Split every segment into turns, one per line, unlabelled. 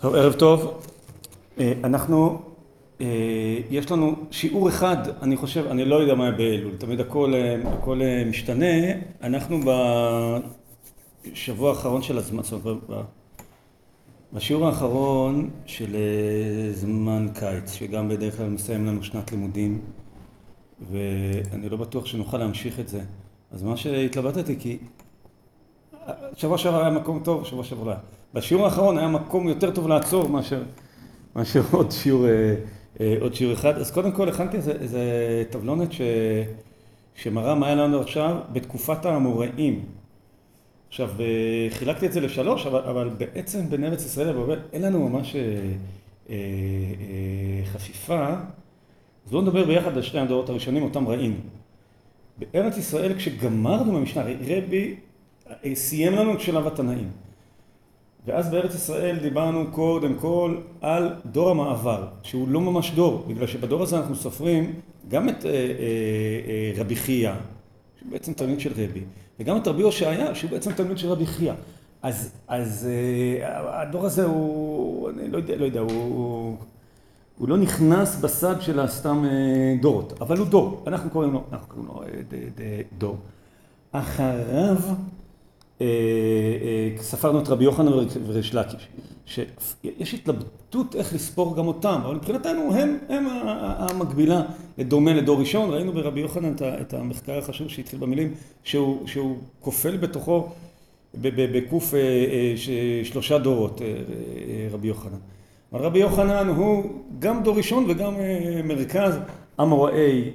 טוב, ערב טוב. אנחנו, יש לנו שיעור אחד, אני חושב, אני לא יודע מה באלול, תמיד הכל, הכל משתנה. אנחנו בשבוע האחרון של הזמן, זאת אומרת, בשיעור האחרון של זמן קיץ, שגם בדרך כלל מסיים לנו שנת לימודים, ואני לא בטוח שנוכל להמשיך את זה. אז מה שהתלבטתי, כי שבוע שעבר היה מקום טוב, שבוע שעבר לא היה. בשיעור האחרון היה מקום יותר טוב לעצור מאשר, מאשר עוד, שיעור, עוד שיעור אחד. אז קודם כל הכנתי איזה, איזה טבלונת ש, שמראה מה היה לנו עכשיו בתקופת האמוראים. עכשיו, חילקתי את זה לשלוש, אבל, אבל בעצם בין ארץ ישראל לבבל אין לנו ממש אה, אה, חפיפה. אז בואו נדבר ביחד על שני הדורות הראשונים, אותם ראינו. בארץ ישראל, כשגמרנו במשנה, רבי סיים לנו את שלב התנאים. ואז בארץ ישראל דיברנו קודם כל על דור המעבר, שהוא לא ממש דור, בגלל שבדור הזה אנחנו סופרים גם את אה, אה, אה, רבי חייא, שהוא בעצם תלמיד של רבי, וגם את רבי הושעיה, שהוא בעצם תלמיד של רבי חייא. אז, אז אה, הדור הזה הוא, אני לא יודע, לא יודע, הוא, הוא לא נכנס בסד של הסתם אה, דורות, אבל הוא דור, אנחנו קוראים לו, אנחנו קוראים לו אה, ד, ד, דור. אחריו ספרנו את רבי יוחנן וריש לקיש, שיש התלבטות איך לספור גם אותם, אבל מבחינתנו הם, הם המקבילה דומה לדור ראשון, ראינו ברבי יוחנן את המחקר החשוב שהתחיל במילים שהוא, שהוא כופל בתוכו בקוף שלושה דורות רבי יוחנן. אבל רבי יוחנן הוא גם דור ראשון וגם מרכז אמוראי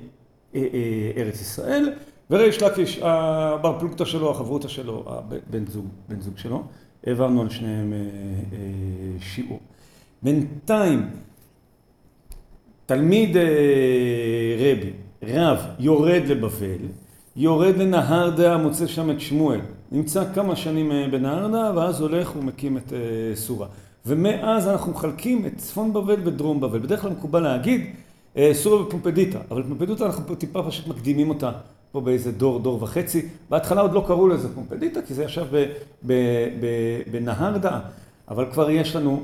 ארץ ישראל וריש לקיש, הבר פלוגתא שלו, החברותא שלו, הבן זוג, בן זוג שלו, העברנו על שניהם שיעור. בינתיים, תלמיד רבי, רב, יורד לבבל, יורד לנהרדה, מוצא שם את שמואל, נמצא כמה שנים בנהרדה, ואז הולך ומקים את סורה. ומאז אנחנו מחלקים את צפון בבל ודרום בבל. בדרך כלל מקובל להגיד סורה ופומפדיטה, אבל פומפדיטה אנחנו טיפה פשוט מקדימים אותה. פה באיזה דור, דור וחצי. בהתחלה עוד לא קראו לזה פומפדיטה, כי זה ישב בנהרדה, אבל כבר יש לנו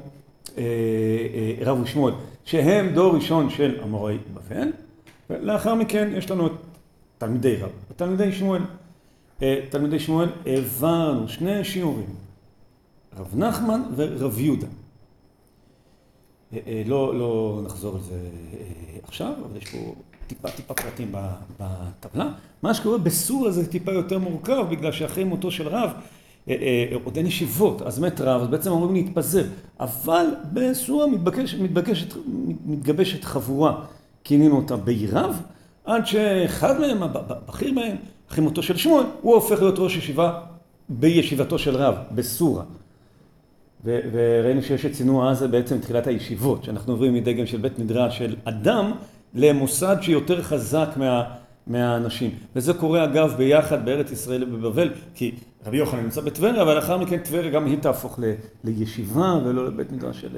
אה, אה, רב ושמואל, שהם דור ראשון של אמורי בבל, ולאחר מכן יש לנו את תלמידי רב, תלמידי שמואל. אה, תלמידי שמואל העברנו שני שיעורים, רב נחמן ורב יהודה. לא, לא נחזור על זה עכשיו, אבל יש פה טיפה טיפה פרטים בטבלה. מה שקורה בסורה זה טיפה יותר מורכב, בגלל שאחרי מותו של רב, אה, אה, עוד אין ישיבות, אז מת רב, אז בעצם אמורים להתפזר. אבל בסורה מתבקש, מתבקשת, מתגבשת חבורה, כינינו אותה בי רב, עד שאחד מהם, הבכיר מהם, אחרי מותו של שמואל, הוא הופך להיות ראש ישיבה בישיבתו של רב, בסורה. וראינו שיש את צינוע עזה בעצם תחילת הישיבות, שאנחנו עוברים מדגם של בית מדרש של אדם למוסד שיותר חזק מה, מהאנשים. וזה קורה אגב ביחד בארץ ישראל ובבבל, כי רבי יוחנן נמצא בטבריה, אבל לאחר מכן טבריה גם היא תהפוך ל, לישיבה ולא לבית מדרש של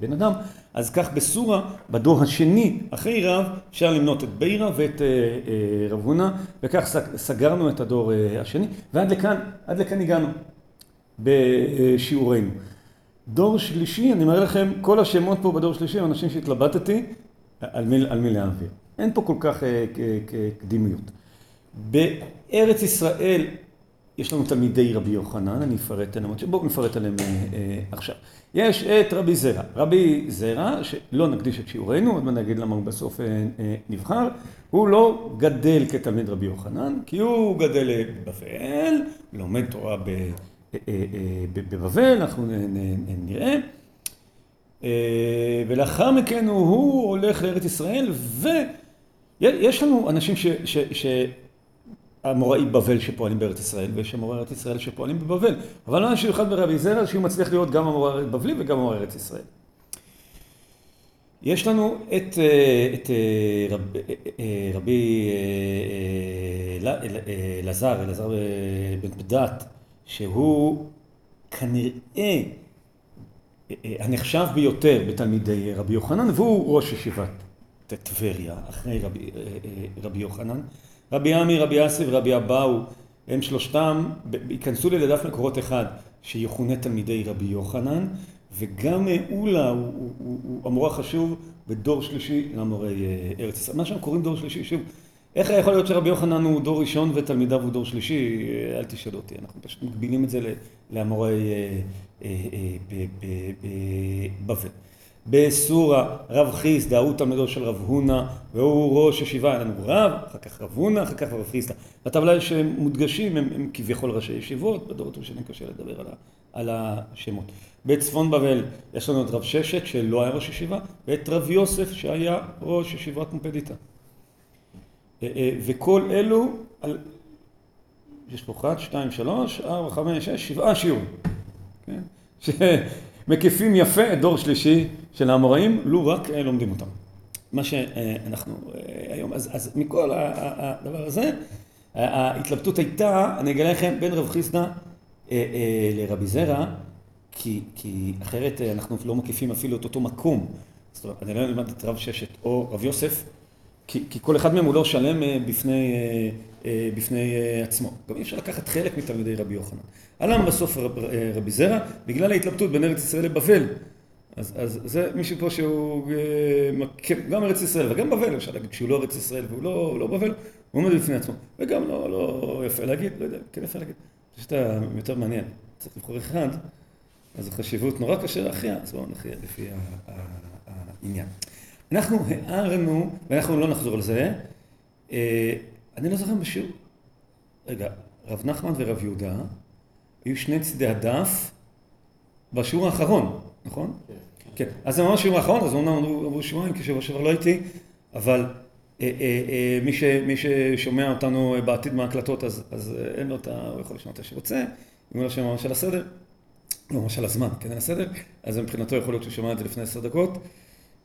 בן אדם. אז כך בסורה, בדור השני, אחרי רב, אפשר למנות את בירה ואת אה, אה, רב הונא, וכך סגרנו את הדור אה, השני, ועד לכאן, עד לכאן הגענו בשיעורנו. דור שלישי, אני מראה לכם, כל השמות פה בדור שלישי הם אנשים שהתלבטתי, על מי, על מי להעביר. אין פה כל כך אה, קדימיות. בארץ ישראל יש לנו תלמידי רבי יוחנן, אני אפרט עליהם, בואו נפרט עליהם אה, אה, עכשיו. יש את רבי זרע. רבי זרע, שלא נקדיש את שיעורנו, עוד מעט נגיד למה הוא בסוף נבחר, הוא לא גדל כתלמיד רבי יוחנן, כי הוא גדל בבבל, לומד תורה בבבל, אנחנו נראה. ולאחר מכן הוא, הוא הולך לארץ ישראל, ויש לנו אנשים ש... ש, ש המוראי בבל שפועלים בארץ ישראל, ויש המוראי ארץ ישראל שפועלים בבבל. אבל לא אנשים אחד ברבי זרע, שהוא מצליח להיות גם המוראי בבלי וגם המוראי ארץ ישראל. יש לנו את, את רב, רבי אלעזר, אלעזר בן פדת, שהוא כנראה הנחשב ביותר בתלמידי רבי יוחנן, והוא ראש ישיבת טבריה, אחרי רבי, אה, אה, רבי יוחנן. רבי עמי, רבי אסי ורבי אבאו, הם שלושתם ייכנסו לדף מקורות אחד, שיכונה תלמידי רבי יוחנן, וגם אולה הוא, הוא, הוא, הוא המורה חשוב בדור שלישי למורי ארץ ישראל. מה שאנחנו קוראים דור שלישי, שוב, איך יכול להיות שרבי יוחנן הוא דור ראשון ותלמידיו הוא דור שלישי? אל תשאלו אותי, אנחנו פשוט מגבילים את זה לאמורי בבל. בסורה רב חיסדא הוא תלמידו של רב הונא והוא ראש ישיבה, היה לנו רב, אחר כך רב הונא, אחר כך רב חיסדא. בטבלה שהם מודגשים הם, הם כביכול ראשי ישיבות, בדורות ראשונים קשה לדבר על, על השמות. בצפון בבל יש לנו את רב ששת שלא היה ראש ישיבה ואת רב יוסף שהיה ראש ישיבת מופדיתא. אה, אה, וכל אלו. יש פה אחת, שתיים, שלוש, ארבע, חמש, שש, שבעה שיעורים. כן? שמקיפים יפה את דור שלישי של האמוראים, לו רק אה, לומדים אותם. מה שאנחנו היום, אז, אז מכל הדבר הזה, ההתלבטות הייתה, אני אגלה לכם, בין רב חיסדא לרבי זרע, כי, כי אחרת אנחנו לא מקיפים אפילו את אותו מקום. זאת אומרת, אני לא אלמד את רב ששת או רב יוסף, כי, כי כל אחד מהם הוא לא שלם אה, בפני, אה, אה, בפני עצמו. גם אי אפשר לקחת חלק מתלמידי רבי יוחנן. עלם בסוף רב, רבי זרע, בגלל ההתלבטות בין ארץ ישראל לבבל. אז, אז זה מישהו פה שהוא גם ארץ ישראל וגם בבל, אפשר להגיד, כשהוא לא ארץ ישראל והוא לא, לא בבל, הוא עומד בפני עצמו. וגם לא, לא יפה להגיד, לא יודע, כן יפה להגיד. חושב שאתה יותר מעניין. צריך לבחור אחד, אז החשיבות נורא קשה להכריע, אז בואו נכריע לפי העניין. אנחנו הערנו, ואנחנו לא נחזור על זה, אה, אני לא זוכר בשיעור, רגע, רב נחמן ורב יהודה היו שני צידי הדף בשיעור האחרון, נכון? כן. כן. אז זה ממש שיעור האחרון, אז אומנם עברו שבועיים, כי שבוע שעבר לא הייתי, אבל אה, אה, מי, ש, מי ששומע אותנו בעתיד מההקלטות, אז, אז אין לו את ה... הוא יכול לשמוע את שרוצה, אם הוא לא שומע ממש על הסדר, לא ממש על הזמן, כן, על הסדר, אז מבחינתו יכול להיות שהוא שומע את זה לפני עשר דקות.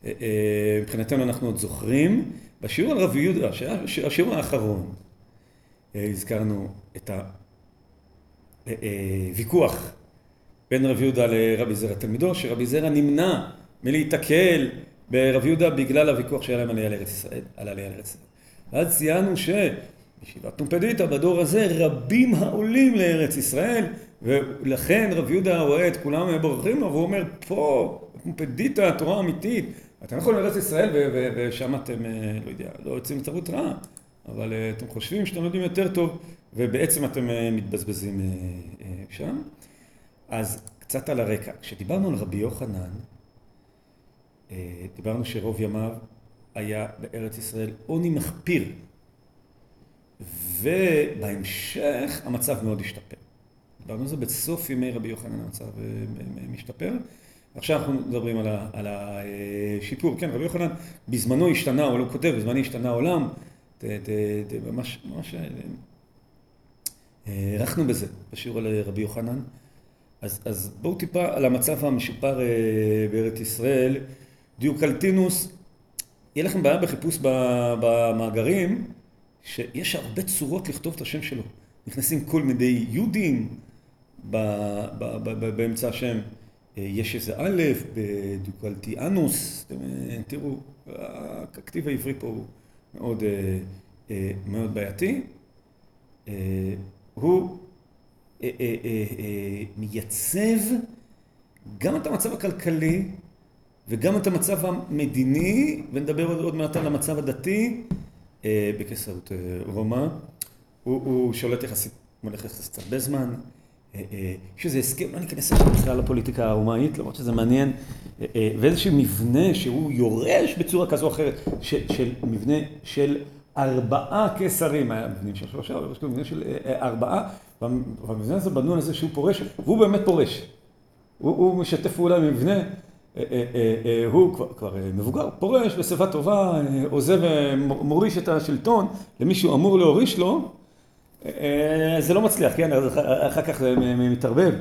אה, אה, מבחינתנו אנחנו עוד זוכרים, בשיעור על רב יהודה, השיעור האחרון, אה, הזכרנו את הוויכוח בין רב יהודה לרבי זרע תלמידו, שרבי זרע נמנע מלהיתקל ברב יהודה בגלל הוויכוח שהיה להם על עלייה לארץ ישראל, על עלייה לארץ ישראל. ואז ציינו שבישיבת נומפדיטה בדור הזה רבים העולים לארץ ישראל, ולכן רב יהודה רואה את כולם בורחים לו, והוא אומר, פה, נומפדיטה, תורה אמיתית, אתם לא יכולים לארץ ישראל ושם אתם, אה, לא יודע, לא יוצאים לתרבות רעה, אבל אה, אתם חושבים שאתם יודעים יותר טוב ובעצם אתם אה, מתבזבזים שם. אז קצת על הרקע. כשדיברנו על רבי יוחנן, דיברנו שרוב ימיו היה בארץ ישראל עוני מחפיר. ובהמשך המצב מאוד השתפר. דיברנו על זה בסוף ימי רבי יוחנן המצב משתפר. עכשיו אנחנו מדברים על, ה, על השיפור, כן, רבי יוחנן בזמנו השתנה, הוא לא כותב, בזמנו השתנה העולם, ת, ממש, ממש הערכנו בזה בשיעור על רבי יוחנן. אז, אז בואו טיפה על המצב המשופר אה, בארץ ישראל. דיוקלטינוס, יהיה לכם בעיה בחיפוש במאגרים, שיש הרבה צורות לכתוב את השם שלו. נכנסים כל מיני יהודים באמצע השם. אה, יש איזה א' בדוקלטיאנוס, אה, תראו, הכתיב העברי פה הוא מאוד, אה, מאוד בעייתי. הוא מייצב גם את המצב הכלכלי וגם את המצב המדיני, ונדבר עוד מעט על המצב הדתי בקיסרות רומא. הוא, הוא שולט יחסית, מולך יחסית הרבה זמן. אה, אה, איזה הסכם, לא ניכנס בכלל לפוליטיקה הרומאית, למרות שזה מעניין, אה, ואיזשהו מבנה שהוא יורש בצורה כזו או אחרת, של מבנה של ארבעה קיסרים, היה מבנים של שלושה, אבל יש מבנה של ארבעה, והמבנה הזה בנו על זה שהוא פורש, והוא באמת פורש. הוא, הוא משתף פעולה עם מבנה, הוא כבר, כבר מבוגר, פורש בשיבה טובה, עוזב, מוריש את השלטון למי שהוא אמור להוריש לו, זה לא מצליח, כן, אחר כך זה מתערבב.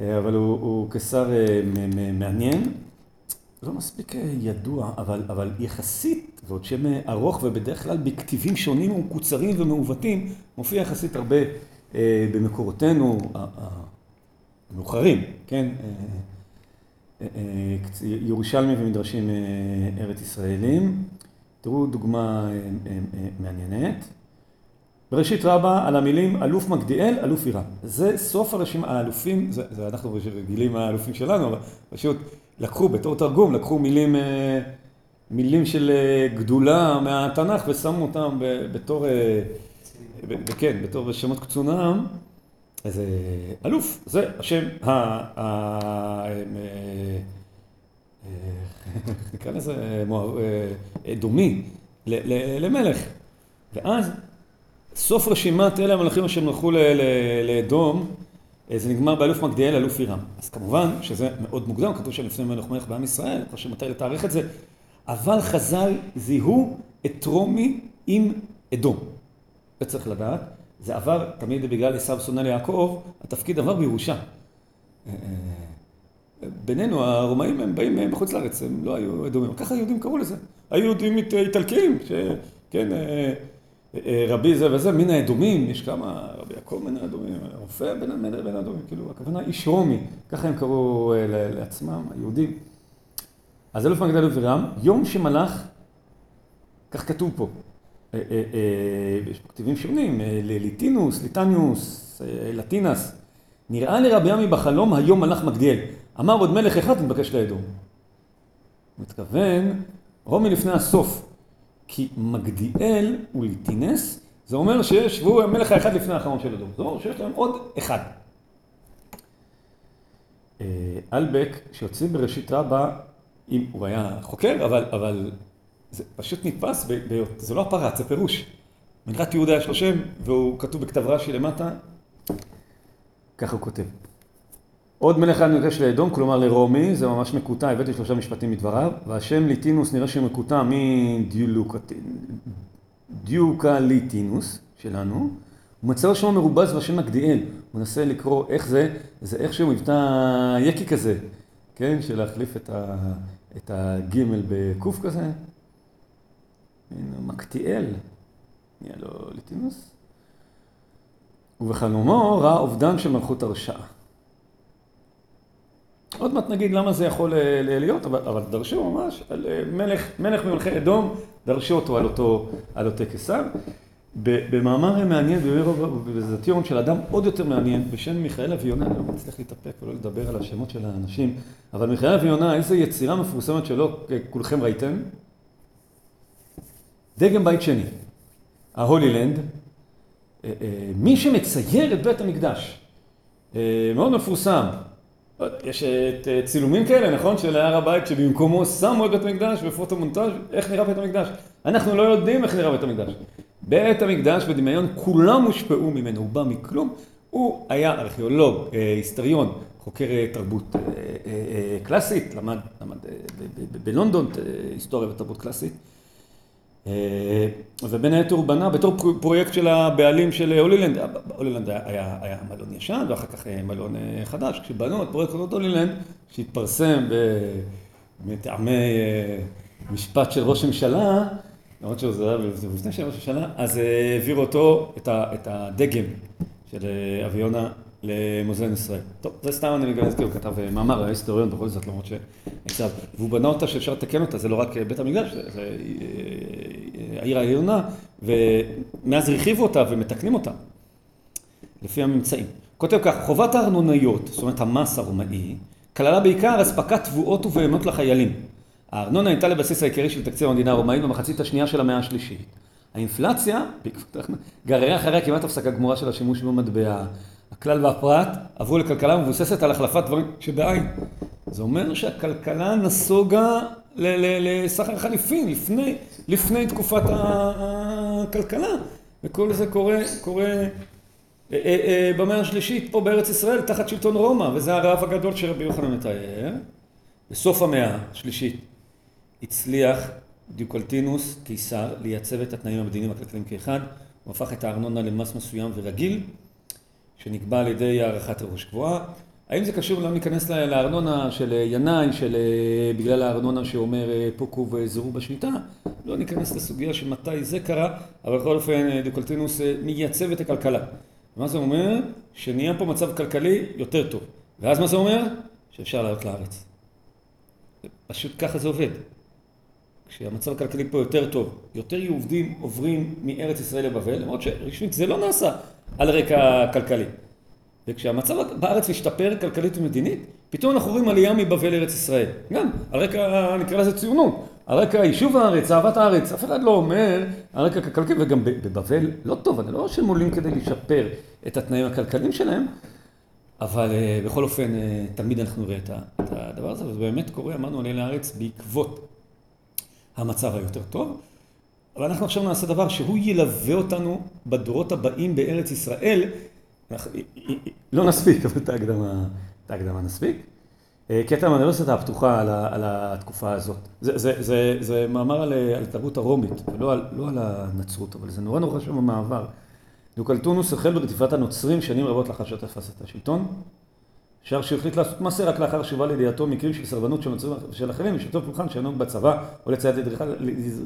אה, אבל הוא, הוא כשר אה, מעניין, לא מספיק ידוע, אבל, אבל יחסית, ועוד שם ארוך ובדרך כלל בכתיבים שונים ומקוצרים ומעוותים, מופיע יחסית הרבה במקורותינו המאוחרים, כן? ירושלמי ומדרשים ארץ ישראלים. תראו דוגמה מעניינת. בראשית רבה על המילים אלוף מגדיאל, אלוף עירם. זה סוף הרשימה, האלופים, זה, זה אנחנו רגילים האלופים שלנו, אבל פשוט לקחו בתור תרגום, לקחו מילים, אה, מילים של אה, גדולה מהתנ"ך ושמו אותם בתור, כן, בתור שמות קצונם. אז אלוף, זה השם נקרא לזה דומי למלך. ואז סוף רשימת אלה המלכים אשר מלכו לאדום, אה, זה נגמר באלוף מגדיאל, אלוף עירם. אז כמובן שזה מאוד מוקדם, כתוב שם לפני מלך מלך בעם ישראל, חושב מתי לתארך את זה, אבל חז"ל זיהו את רומי עם אדום. זה צריך לדעת. זה עבר, תמיד בגלל עשיו שונא ליעקב, התפקיד עבר בירושה. אה, אה, בינינו, הרומאים הם באים מחוץ לארץ, הם לא היו אדומים. ככה היהודים קראו לזה. היו יהודים איטלקיים, שכן... אה, רבי זה וזה, מן האדומים, יש כמה, רבי יעקב מן האדומים, רופא בין, האדומים, כאילו, הכוונה איש רומי, ככה הם קראו אה, לעצמם, היהודים. אז אלוף מגדיאל עירם, יום שמלך, כך כתוב פה, אה, יש פה כתיבים שונים, ליטינוס, ליטניוס, לטינס, נראה לרבי עמי בחלום היום מלך מגדיאל, אמר עוד מלך אחד נתבקש לאדום. הוא מתכוון, רומי לפני הסוף. כי מגדיאל וליטינס, זה אומר שיש, והוא המלך האחד לפני האחרון של הדור. זה אומר שיש להם עוד אחד. אה, אלבק, שיוצאים בראשית רבה, אם הוא היה חוקר, אבל, אבל זה פשוט נתפס, ב, ב, זה לא הפרט, זה פירוש. מנהרת יהודה יש לו שם, והוא כתוב בכתב רש"י למטה, ככה הוא כותב. עוד מלך אחד מבקש לאדום, כלומר לרומי, זה ממש מקוטע, הבאתי שלושה משפטים מדבריו, והשם ליטינוס נראה שהוא מקוטע מדיוקה ליטינוס שלנו, הוא מצא שמו מרובז בשם מגדיאל, הוא מנסה לקרוא איך זה, זה איכשהו מבטא יקי כזה, כן, של להחליף את, ה, את הגימל בקוף כזה, מקטיאל, נהיה לו ליטינוס, ובחלומו ראה אובדן של מלכות הרשעה. עוד מעט נגיד למה זה יכול אה, להיות, אבל, אבל דרשו ממש על אה, מלך, מלך ממלכי אדום, דרשו אותו על אותו, על אותו קיסר. במאמר מעניין בזטיון של אדם עוד יותר מעניין, בשם מיכאל אביונה, אני לא מצליח להתאפק ולא לדבר על השמות של האנשים, אבל מיכאל אביונה, איזו יצירה מפורסמת שלו, אה, כולכם ראיתם? דגם בית שני, ההולילנד, מי שמצייר את בית המקדש, מאוד מפורסם, יש את אה, צילומים כאלה, נכון? של הר הבית שבמקומו שמו את בית המקדש בפוטו-מונטאז', איך נראה בית המקדש? אנחנו לא יודעים איך נראה בית המקדש. בית המקדש בדמיון כולם הושפעו ממנו, הוא בא מכלום. הוא היה ארכיאולוג, אה, היסטריון, חוקר אה, תרבות קלאסית, למד, למד בלונדון היסטוריה ותרבות קלאסית. אה, ובין היתר הוא בנה בתור פרויקט של הבעלים של הולילנד, הולילנד היה, היה, היה מלון ישן ואחר כך אה, מלון אה, חדש, כשבנו את פרויקט הולילנד שהתפרסם מטעמי משפט של ראש ממשלה, למרות שזה היה לפני של ראש ממשלה, אז העבירו אותו, את הדגם של אביונה למוזיאון ישראל. טוב, זה סתם אני אזכיר, הוא כתב מאמר, היה היסטוריון בכל זאת, למרות שנצב. והוא בנה אותה שאפשר לתקן אותה, זה לא רק בית המקדש, זה העיר העליונה, ומאז הרחיבו אותה ומתקנים אותה, לפי הממצאים. כותב כך, חובת הארנונאיות, זאת אומרת המס הרומאי, כללה בעיקר אספקת תבואות ובהמות לחיילים. הארנונה הייתה לבסיס העיקרי של תקציב המדינה הרומאית במחצית השנייה של המאה השלישית. האינפלציה, גררה אחריה כמעט הפסקה גמורה של השימוש במטבע. הכלל והפרט עברו לכלכלה מבוססת על החלפת דברים שבעין. זה אומר שהכלכלה נסוגה לסחר חליפין לפני, לפני תקופת הכלכלה. וכל זה קורה, קורה אה, אה, אה, במאה השלישית פה בארץ ישראל תחת שלטון רומא, וזה הרעב הגדול שרבי יוחנן מתאר. בסוף המאה השלישית הצליח דיוקלטינוס, קיסר, לייצב את התנאים המדיניים הכלכליים כאחד. הוא הפך את הארנונה למס מסוים ורגיל. שנקבע על ידי הערכת ראש קבועה. האם זה קשור, לא ניכנס לארנונה של ינאי, של בגלל הארנונה שאומר פוקו וזרו בשמיטה, לא ניכנס לסוגיה של מתי זה קרה, אבל בכל אופן דוקלטינוס מייצב את הכלכלה. מה זה אומר? שנהיה פה מצב כלכלי יותר טוב. ואז מה זה אומר? שאפשר לעלות לארץ. פשוט ככה זה עובד. כשהמצב הכלכלי פה יותר טוב, יותר יהודים עוברים מארץ ישראל לבבל, למרות שרשמית זה לא נעשה על רקע כלכלי. וכשהמצב בארץ משתפר כלכלית ומדינית, פתאום אנחנו רואים עלייה מבבל לארץ ישראל. גם, על רקע, נקרא לזה ציונות, על רקע יישוב הארץ, אהבת הארץ, אף אחד לא אומר על רקע כלכלי, וגם בבבל לא טוב, אני לא רואה שהם עולים כדי לשפר את התנאים הכלכליים שלהם, אבל אה, בכל אופן, אה, תמיד אנחנו נראה את הדבר הזה, וזה באמת קורה, אמרנו עלייה לארץ בעקבות המצב היותר טוב. אבל אנחנו עכשיו נעשה דבר שהוא ילווה אותנו בדורות הבאים בארץ ישראל. לא נספיק, אבל את ההקדמה, את ההקדמה נספיק. אה, קטע מהאוניברסיטה הפתוחה על, על התקופה הזאת. זה, זה, זה, זה מאמר על, על התרבות הרומית, ולא על, לא על הנצרות, אבל זה נורא נורא חשוב במעבר. דוקלטונוס החל ברדיפת הנוצרים שנים רבות לאחר שתפס את השלטון. שער שהחליט לעשות מעשה רק לאחר שהובא לידיעתו מקרים של סרבנות של נוצרים ושל אחרים, ושלטון פולחן שאינו בצבא או לציית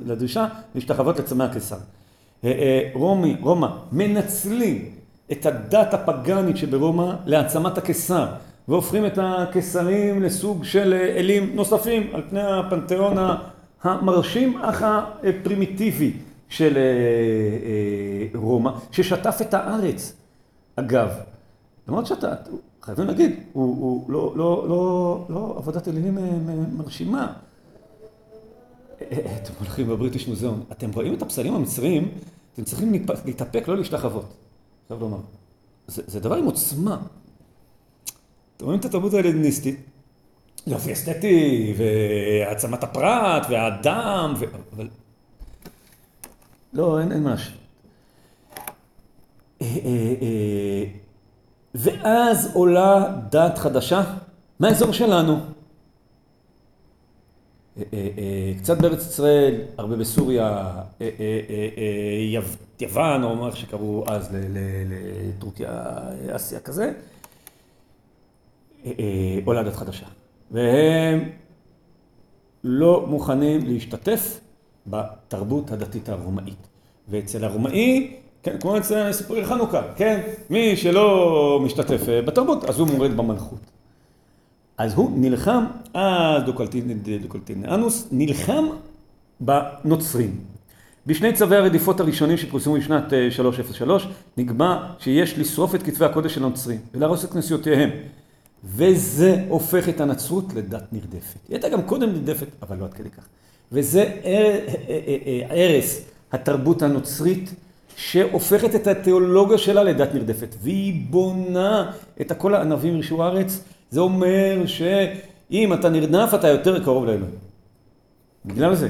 לדרישה להשתחוות לצמא הקיסר. אה, אה, רומי, רומא, מנצלים את הדת הפגאנית שברומא להעצמת הקיסר, והופכים את הקיסרים לסוג של אלים נוספים על פני הפנתיאון המרשים אך הפרימיטיבי של אה, רומא, ששטף את הארץ. אגב, למרות שאתה, חייבים להגיד, הוא, הוא לא, לא, לא, לא עבודת אלילים מרשימה. אתם הולכים בבריטיש מוזיאון, אתם רואים את הפסלים המצריים, אתם צריכים להתאפק, לא להשתחוות. חייב לומר. זה, זה דבר עם עוצמה. אתם רואים את התרבות ההלניסטית, יופי אסתטי, והעצמת הפרט, והאדם, ו... אבל... לא, אין, אין משהו. אה, אה, אה, ואז עולה דת חדשה מהאזור שלנו. אה, אה, אה, קצת בארץ ישראל, הרבה בסוריה, יוון, או איך שקראו אז לטורקיה, אסיה כזה, עולה דת חדשה. והם לא מוכנים להשתתף בתרבות הדתית הרומאית. ואצל הרומאי כן, כמו אצל סיפורי חנוכה, כן? מי שלא משתתף בתרבות, אז הוא מורד במלכות. אז הוא נלחם, אז דוקלטינאנוס נלחם בנוצרים. בשני צווי הרדיפות הראשונים שפורסמו בשנת 303 אה, נקבע שיש לשרוף את כתבי הקודש של הנוצרים ולהרוס את כנסיותיהם. וזה הופך את הנצרות לדת נרדפת. היא הייתה גם קודם נרדפת, אבל לא עד כדי כך. וזה הרס התרבות הנוצרית שהופכת את התיאולוגיה שלה לדת נרדפת, והיא בונה את הכל הענבים מרשו הארץ, זה אומר שאם אתה נרדף אתה יותר קרוב לאלוהים. בגלל זה.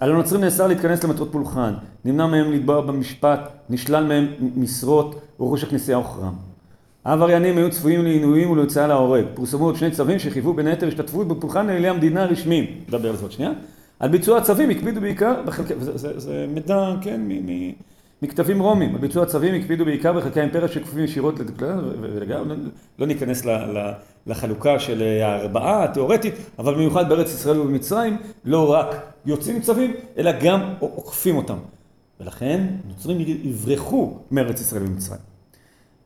על הנוצרים נאסר להתכנס למטרות פולחן, נמנע מהם לתבוע במשפט, נשלל מהם משרות וראש הכנסייה וכרם. העבריינים היו צפויים לעינויים ולהוצאה להורג. פורסמו עוד שני צווים שחייבו בין היתר השתתפות בפולחן לאלי המדינה הרשמיים. נדבר על זה עוד שנייה. על ביצוע הצווים הקפידו בעיקר, בחלקי, זה, זה, זה מידע, כן, מ, מ, מכתבים רומים, ביצוע הצווים הקפידו בעיקר בחלקי האימפריה שכפופים ישירות לדקלר, ולגמרי, לא ניכנס ל, ל, לחלוקה של הארבעה התיאורטית, אבל במיוחד בארץ ישראל ובמצרים, לא רק יוצאים צווים, אלא גם עוקפים אותם. ולכן נוצרים יברחו מארץ ישראל ומצרים.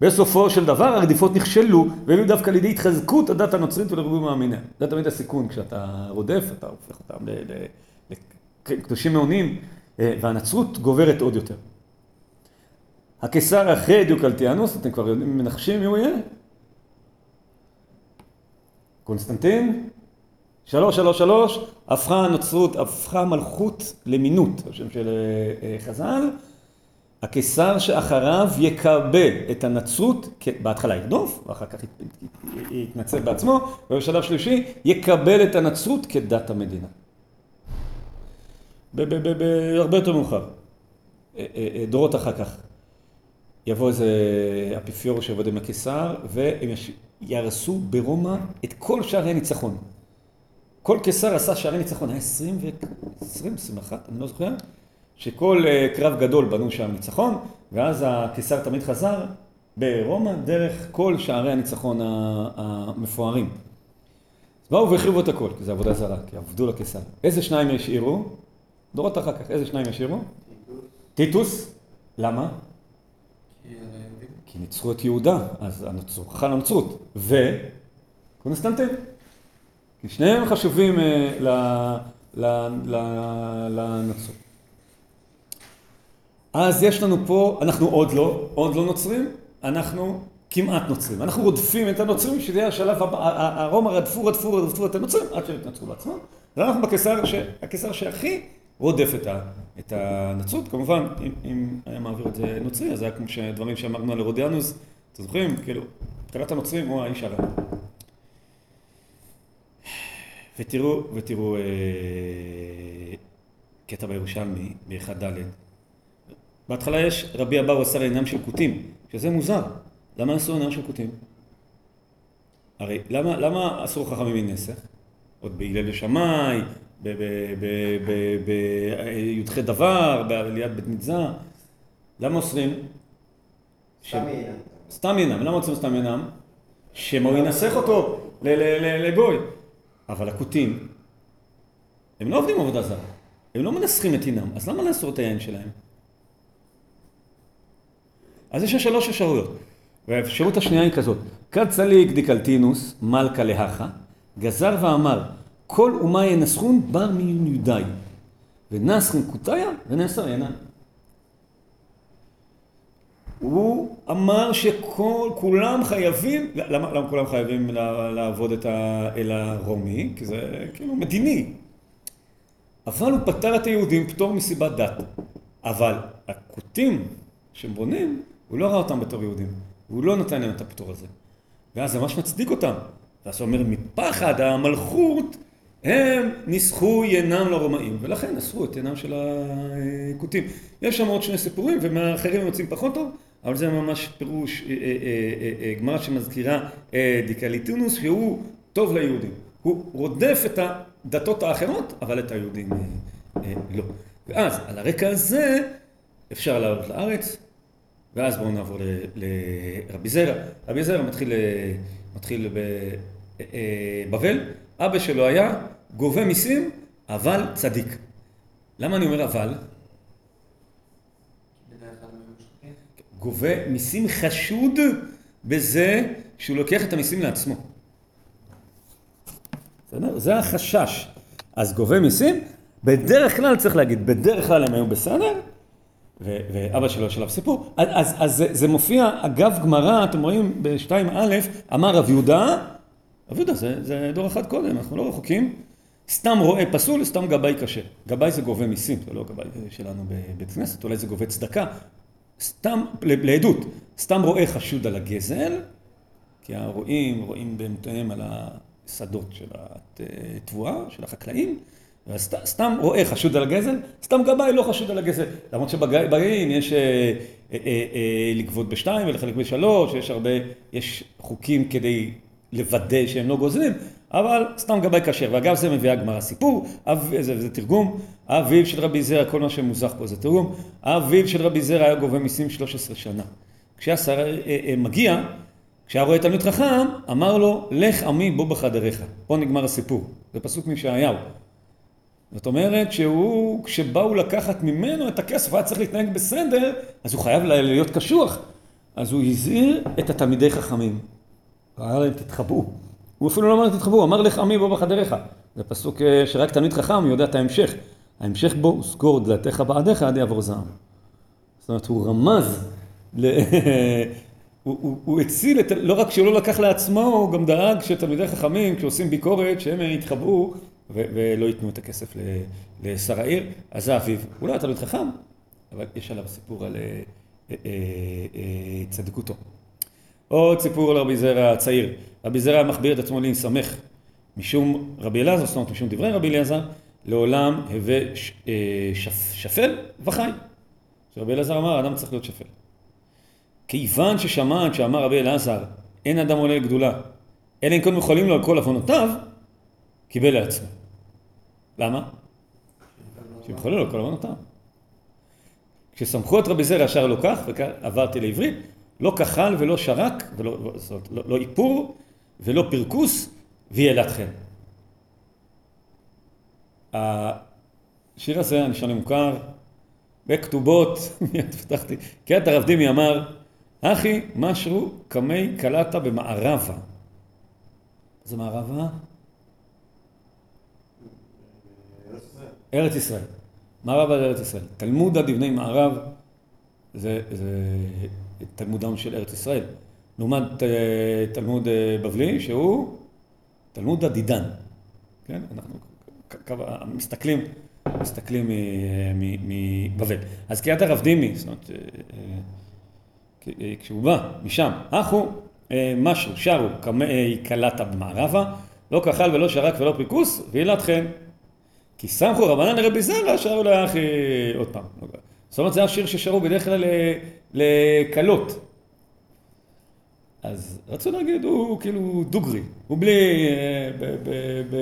בסופו של דבר הרדיפות נכשלו, והיו דווקא לידי התחזקות הדת הנוצרית ולריבוי מאמיניה. זה תמיד הסיכון, כשאתה רודף, אתה הופך אותם לקדושים מעונים, אה, והנצרות גוברת עוד יותר. הקיסר אחרי דיוקלטיאנוס, אתם כבר מנחשים מי הוא יהיה? קונסטנטין? שלוש, שלוש, שלוש, הפכה הנוצרות, הפכה המלכות למינות, השם של אה, אה, חז"ל. הקיסר שאחריו יקבל את הנצרות, בהתחלה ירדוף, ואחר כך יתנצל בעצמו, ובשלב שלישי יקבל את הנצרות כדת המדינה. הרבה יותר מאוחר, אה, דורות אחר כך, יבוא איזה אפיפיור שיעבוד עם הקיסר, והם יהרסו ברומא את כל שערי הניצחון. כל קיסר עשה שערי ניצחון, היה עשרים ו... עשרים, עשרים ואחת, אני לא זוכר. שכל אה, קרב גדול בנו שם ניצחון, ואז הקיסר תמיד חזר ברומא דרך כל שערי הניצחון המפוארים. אז באו והחריבו את הכל, כי זה עבודה זרה, כי עבדו לקיסר. איזה שניים השאירו? דורות אחר כך, איזה שניים השאירו? טיטוס. למה? כי ניצחו את יהודה, אז הוכחה לנצרות. וקונסטנטין. כי שניהם חשובים uh, לנצרות. אז יש לנו פה, אנחנו עוד לא, עוד לא נוצרים, אנחנו כמעט נוצרים. אנחנו רודפים את הנוצרים, שזה יהיה השלב הבא, הרומא רדפו, רדפו, רדפו את הנוצרים, עד שהם יתנצרו בעצמם. ואנחנו בקיסר, הקיסר שהכי רודף את, ה, את הנצרות. כמובן, אם, אם היה מעביר את זה נוצרי, אז היה כמו דברים שאמרנו על הרודיאנוס, אתם זוכרים? כאילו, מבחינת הנוצרים הוא האיש הרע. ותראו, ותראו אה, קטע בירושלמי, באחד ד' בהתחלה יש רבי אבאו אסר עינם של כותים, שזה מוזר. למה אסור עינם של כותים? הרי למה, למה אסור חכמים מנסח? עוד בהלל ושמאי, בי"ח דבר, בעליית בית מצזה. למה אוסרים?
סתם עינם.
סתם עינם. למה אוסרים סתם עינם? שמא הוא ינסח אותו לגוי. אבל הכותים, הם לא עובדים עבודה זרה. הם לא מנסחים את עינם. אז למה לאסור את היין שלהם? אז יש שלוש אפשרויות. והאפשרות השנייה היא כזאת, כד צליק דקלטינוס מלכה להכה, גזר ואמר, כל אומה ינסחון בר מיהודי, ונסחון קוטיה ונסר הנה. הוא אמר שכל, כולם חייבים, למה, למה כולם חייבים לעבוד את האל הרומי? כי זה כאילו מדיני. אבל הוא פטר את היהודים פטור מסיבת דת. אבל הכותים שבונים, הוא לא ראה אותם בתור יהודים. הוא לא נתן להם את הפטור הזה. ואז זה ממש מצדיק אותם. ואז הוא אומר, מפחד המלכות, הם ניסכו יינם לרומאים, ולכן אסרו את יינם של הכותים. יש שם עוד שני סיפורים, ומהאחרים הם יוצאים פחות טוב, אבל זה ממש פירוש, אה, אה, אה, גמרא שמזכירה דיוקלטיאנוס, שהוא טוב ליהודים. הוא רודף את הדתות האחרות, אבל את היהודים לא. ואז, על הרקע הזה, אפשר לעלות לארץ, ואז בואו נעבור לרבי זרע. רבי זרע מתחיל, מתחיל בבבל, אבא שלו היה גובה מיסים, אבל צדיק. למה אני אומר אבל? גובה מיסים חשוד בזה שהוא לוקח את המיסים לעצמו. בסדר? זה החשש. אז גובה מיסים, בדרך כלל צריך להגיד, בדרך כלל הם היו בסדר, ואבא שלו עליו סיפור. אז, אז, אז זה, זה מופיע, אגב גמרא, אתם רואים ב-2א, אמר רב יהודה, רב יהודה זה, זה דור אחד קודם, אנחנו לא רחוקים, סתם רואה פסול, סתם גבאי קשה. גבאי זה גובה מיסים, זה לא גבאי שלנו בבית כנסת, אולי זה גובה צדקה. סתם, לעדות, סתם רואה חשוד על הגזל, כי הרועים רואים באמתיהם על השדות של התבואה, של החקלאים, סתם רואה חשוד על הגזל, סתם גבאי לא חשוד על הגזל. למרות שבגאים יש אה, אה, אה, לגבות בשתיים ולחלק בשלוש, יש הרבה, יש חוקים כדי לוודא שהם לא גוזלים, אבל סתם גבאי כשר. ואגב זה מביא הגמרא סיפור, זה, זה תרגום, אביו של רבי זרע, כל מה שמוזך פה זה תרגום, אביו של רבי זרע היה גובה מיסים 13 שנה. כשהשר מגיע, כשהיה רואה תלמיד חכם, אמר לו, לך עמי בוא בחדריך. פה נגמר הסיפור. זה פסוק מישעיהו. זאת אומרת שהוא, כשבאו לקחת ממנו את הכסף, היה צריך להתנהג בסדר, אז הוא חייב להיות קשוח. אז הוא הזהיר את התלמידי חכמים. הוא אמר להם, תתחבאו. הוא אפילו לא אמר תתחבאו, הוא אמר לך עמי בוא בחדריך. זה פסוק אה, שרק תלמיד חכם יודע את ההמשך. ההמשך בו, סגור דלתיך בעדיך עד יעבור זעם. זאת אומרת, הוא רמז, ל... הוא, הוא, הוא הציל, את, לא רק שהוא לא לקח לעצמו, הוא גם דאג שתלמידי חכמים, כשעושים ביקורת, שהם יתחבאו ולא ייתנו את הכסף לשר העיר, אז זה אביו. הוא לא היה תלמיד חכם, אבל יש עליו סיפור על אה, אה, צדיקותו. עוד סיפור על רבי זרע הצעיר. רבי זרע מחביר את עצמו להיסמך משום רבי אלעזר, זאת אומרת משום דברי רבי אליעזר, לעולם הווה שפל וחי. רבי אלעזר אמר, אדם צריך להיות שפל. כיוון ששמעת שאמר רבי אלעזר, אין אדם עולה לגדולה, אלא אם כן יכולים לו על כל עוונותיו, קיבל לעצמו. למה? שימחלו לו כל עוונותיו. כשסמכו את רבי זרע ישר לא כך, ועברתי לעברית, לא כחל ולא שרק, ולא, זאת, לא, לא איפור ולא פרכוס, חן. השיר הזה, אני שונה מוכר, בכתובות, מיד פתחתי, קריאת הרב דימי אמר, אחי, משרו קמי קלטה במערבה. זה מערבה? ארץ ישראל. מערב על ארץ ישראל. תלמודה דבני מערב זה, זה תלמודם של ארץ ישראל. לעומת אה, תלמוד אה, בבלי, שהוא תלמוד הדידן. כן? אנחנו מסתכלים, מסתכלים מבבל. אז קריאת הרב דימי, זאת אומרת, כשהוא בא משם, אחו, משהו, שרו, קלטה במערבה, לא כחל ולא שרק ולא פריקוס, וילת חן. כי סמכו רבנן לרבי זרע, שרו לאחי עוד פעם. זאת אומרת, זה השיר ששרו בדרך כלל לכלות. אז רצו להגיד, הוא כאילו דוגרי, הוא בלי,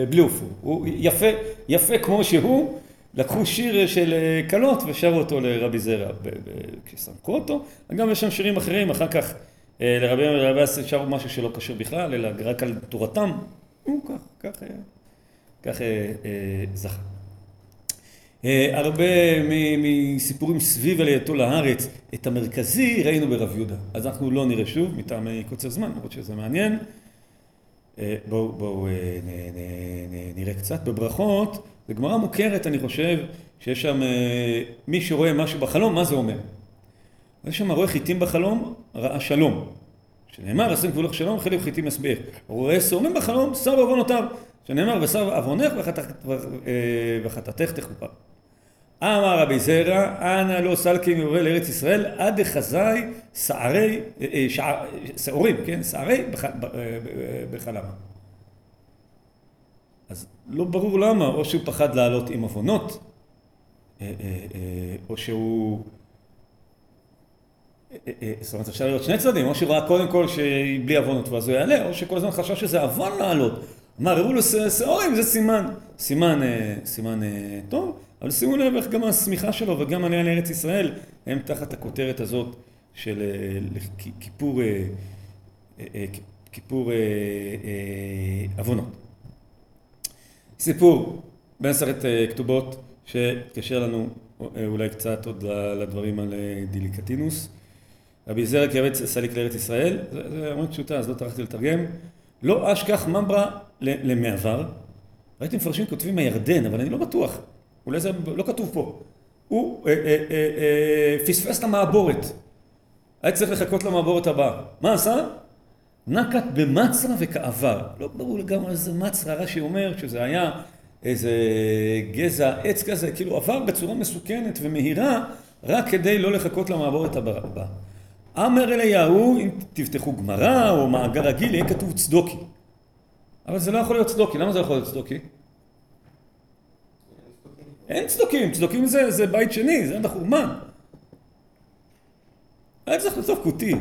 בלי אופו, הוא יפה, יפה כמו שהוא, לקחו שיר של כלות ושרו אותו לרבי זרע כשסמכו אותו, וגם יש שם שירים אחרים, אחר כך לרבי רבי אסי שרו משהו שלא קשור בכלל, אלא רק על תורתם, הוא כך, כך, כך זכה. הרבה מסיפורים סביב עלייתו לארץ, את המרכזי ראינו ברב יהודה. אז אנחנו לא נראה שוב, מטעמי קוצר זמן, למרות שזה מעניין. בואו בוא, נראה קצת. בברכות, זו גמרא מוכרת, אני חושב, שיש שם מי שרואה משהו בחלום, מה זה אומר? יש שם רואה חיטים בחלום, ראה שלום. שנאמר, אשים גבולך שלום, חלק חיטים יסביך. רואה סורמים בחלום, שר בעוונותיו. שנאמר, ושר עוונך וחטאתך תכופר. אמר רבי זרע, אנא לא סלקי מעורי לארץ ישראל, עד דחזי שערי, שעורים, כן, שערי בחלמה. אז לא ברור למה, או שהוא פחד לעלות עם עוונות, או שהוא... זאת אומרת, אפשר להיות שני צדדים, או שהוא ראה קודם כל שבלי עוונות ואז הוא יעלה, או שכל הזמן חשב שזה עוון לעלות. אמר, הראו לו שעורים, זה סימן, סימן, סימן טוב. אבל שימו לב איך גם השמיכה שלו וגם עליה לארץ ישראל הם תחת הכותרת הזאת של כיפור, כיפור עוונות. סיפור בעשרת כתובות שקשר לנו אולי קצת עוד לדברים על דיליקטינוס. רבי זרע קרץ סליק לארץ ישראל, זה אמרת פשוטה אז לא טרחתי לתרגם. לא אשכח ממברא למעבר. ראיתי מפרשים כותבים הירדן, אבל אני לא בטוח. אולי זה לא כתוב פה. הוא אה, אה, אה, פספס את המעבורת. היה צריך לחכות למעבורת הבאה. מה עשה? נקט במצרה וכעבר. לא ברור לגמרי איזה מצרה, רש"י אומר שזה היה איזה גזע עץ כזה, כאילו עבר בצורה מסוכנת ומהירה, רק כדי לא לחכות למעבורת הבאה. אמר אליהו, אם תפתחו גמרא או מאגר רגיל, יהיה כתוב צדוקי. אבל זה לא יכול להיות צדוקי. למה זה לא יכול להיות צדוקי? אין צדוקים, צדוקים זה, זה בית שני, זה בחורמן. היה צריך לכתוב כותי.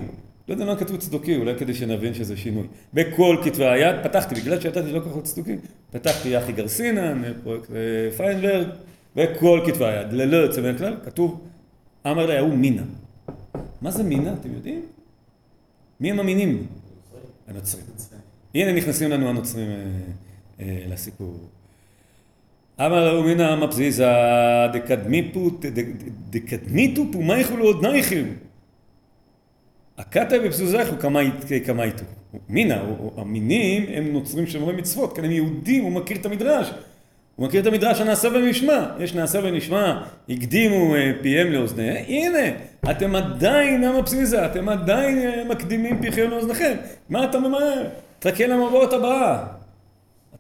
לא יודע מה כתוב צדוקי, אולי כדי שנבין שזה שינוי. בכל כתבי היד, פתחתי, בגלל שידעתי לא כל כך צדוקים, פתחתי יחי גרסינן, פרויקט פיינברג, בכל כתבי היד, ללא יוצא מן הכלל, כתוב, אמר לה, ההוא מינה. מה זה מינה, אתם יודעים? מי הם המינים? הנוצרים. הנה נכנסים לנו הנוצרים לסיפור. אמר לו מינא מפזיזה דקדמיתו פומייכו לעוד נייכו. הקטע בפזוזייכו כמה איתו. מינא, המינים הם נוצרים שומרי מצוות, כאן הם יהודים, הוא מכיר את המדרש. הוא מכיר את המדרש הנעשה ונשמע. יש נעשה ונשמע, הקדימו פיהם לאוזניהם. הנה, אתם עדיין המפסיזה, אתם עדיין מקדימים פיכם לאוזניכם. מה אתה ממהר? תחכה למבואות הבאה.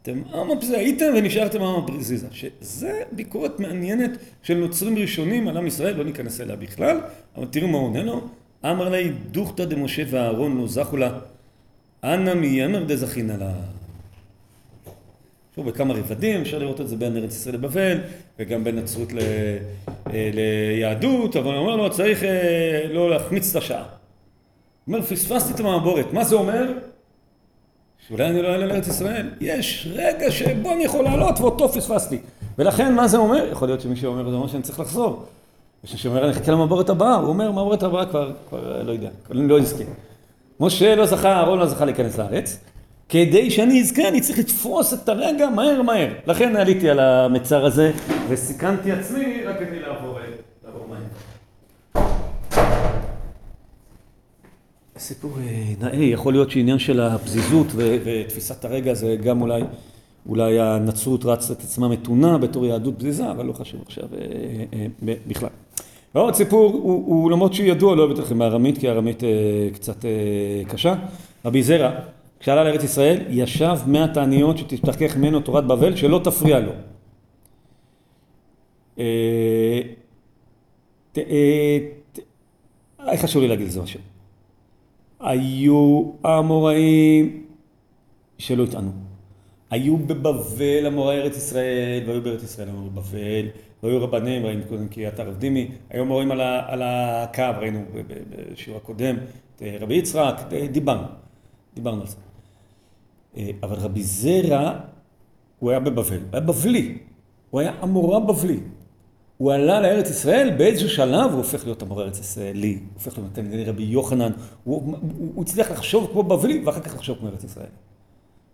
אתם עם הפזיזה, ונשארתם עם הפזיזה. שזה ביקורת מעניינת של נוצרים ראשונים על עם ישראל, לא ניכנס אליה בכלל, אבל תראו מה עונה לו. אמר לי דוכתא דמשה ואהרון לא זכו לה, אנא מיאמר דזכינא לה. שוב, בכמה רבדים, אפשר לראות את זה בין ארץ ישראל לבבל, וגם בין נצרות ל... ליהדות, אבל הוא אומר לו, צריך לא להחמיץ את השעה. הוא אומר, פספסתי את המעבורת, מה זה אומר? שאולי אני לא אעלה לארץ ישראל. יש רגע שבו אני יכול לעלות ואותו פספסתי. ולכן מה זה אומר? יכול להיות שמי שאומר זה אומר שאני צריך לחזור. יש מי שאומר אני אחכה למעבורת הבאה, הוא אומר מעבורת הבאה כבר, כבר לא יודע, אני לא אזכה. משה לא זכה, אהרון לא זכה להיכנס לארץ. כדי שאני אזכה אני צריך לתפוס את הרגע מהר מהר. לכן עליתי על המצר הזה וסיכנתי עצמי רק כדי לעבור סיפור נאה, יכול להיות שעניין של הפזיזות ותפיסת הרגע זה גם אולי אולי הנצרות רצת את עצמה מתונה בתור יהדות בזיזה, אבל לא חשוב עכשיו אה, אה, אה, בכלל. ועוד סיפור, הוא, הוא למרות שהוא ידוע, לא אוהב לכם בארמית, כי הארמית אה, קצת אה, קשה. רבי זרע, כשעלה לארץ ישראל, ישב מאה תעניות שתשתכח ממנו תורת בבל, שלא תפריע לו. אה, אה, איך חשוב לי להגיד את זה משהו? היו האמוראים שלא התענו. היו בבבל אמוראי ארץ ישראל, והיו בארץ ישראל אמוראי בבל, והיו רבנים, ראינו קודם קריית הרב דימי, היו אמורים על, על הקו, ראינו בשיעור הקודם, את רבי יצחק, דיברנו, דיברנו על זה. אבל רבי זרע, הוא היה בבבל, הוא היה בבלי, הוא היה אמורא בבלי. הוא עלה לארץ ישראל, באיזשהו שלב הוא הופך להיות המורה ארץ ישראלי, הוא הופך להיות תלמידי רבי יוחנן, הוא, הצליח לחשוב כמו בבלי ואחר כך לחשוב כמו ארץ ישראל.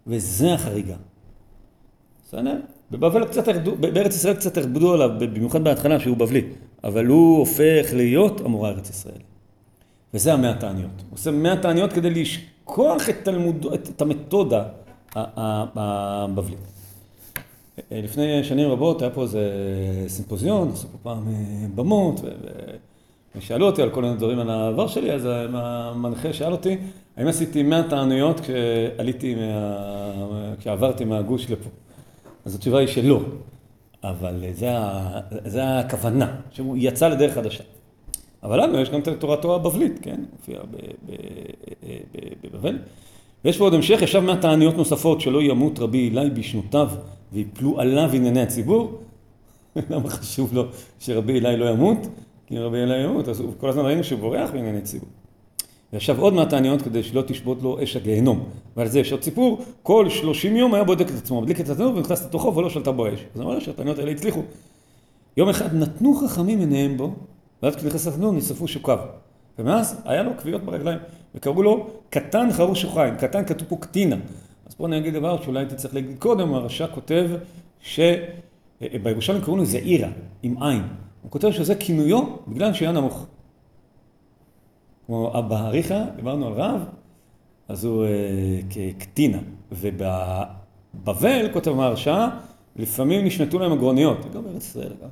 וזה החריגה. בסדר? בבבל קצת ירדו, בארץ ישראל קצת ירדו עליו, במיוחד בהתחלה שהוא בבלי, אבל הוא הופך להיות המורה ארץ ישראל. וזה המאה תעניות. הוא עושה מאה תעניות כדי לשכוח את, תלמוד, את, את המתודה הבבלית. לפני שנים רבות היה פה איזה סימפוזיון, עשו פה פעם אה, במות, ושאלו אותי על כל מיני דברים על העבר שלי, אז המנחה שאל אותי, האם עשיתי 100 תענויות כשעליתי, מה... כשעברתי מהגוש לפה? אז התשובה היא שלא, אבל זה, זה הכוונה, שהוא יצא לדרך חדשה. אבל לנו יש גם את תורתו הבבלית, כן? מופיע בבבל. ויש פה עוד המשך, ישב מהתעניות נוספות שלא ימות רבי אלי בשנותיו ויפלו עליו ענייני הציבור. למה חשוב לו שרבי אלי לא ימות? כי רבי אלי ימות, אז כל הזמן ראינו שהוא בורח בענייני ציבור. וישב עוד מהתעניות כדי שלא תשבות לו אש הגיהנום. ועל זה יש עוד סיפור, כל שלושים יום היה בודק את עצמו, מדליק את התנור ונכנס לתוכו ולא שלטה בו אש. אז אמר שהתעניות האלה הצליחו. יום אחד נתנו חכמים עיניהם בו, ואז כשנכנס לתנור נשרפו שוקיו. ומאז היה לו כוויות ברגליים, וקראו לו קטן חרוש שוחיים, קטן כתוב פה קטינה. אז פה אני אגיד דבר שאולי הייתי צריך להגיד קודם, הרש"א כותב שבירושלים קראו לו זעירה, עם עין. הוא כותב שזה כינויו בגלל שהיה נמוך. כמו אבא אריכא, דיברנו על רב, אז הוא אה, כקטינה. ובבבל, כותב מהרש"א, לפעמים נשמטו להם הגרוניות, גם בארץ ישראל גם.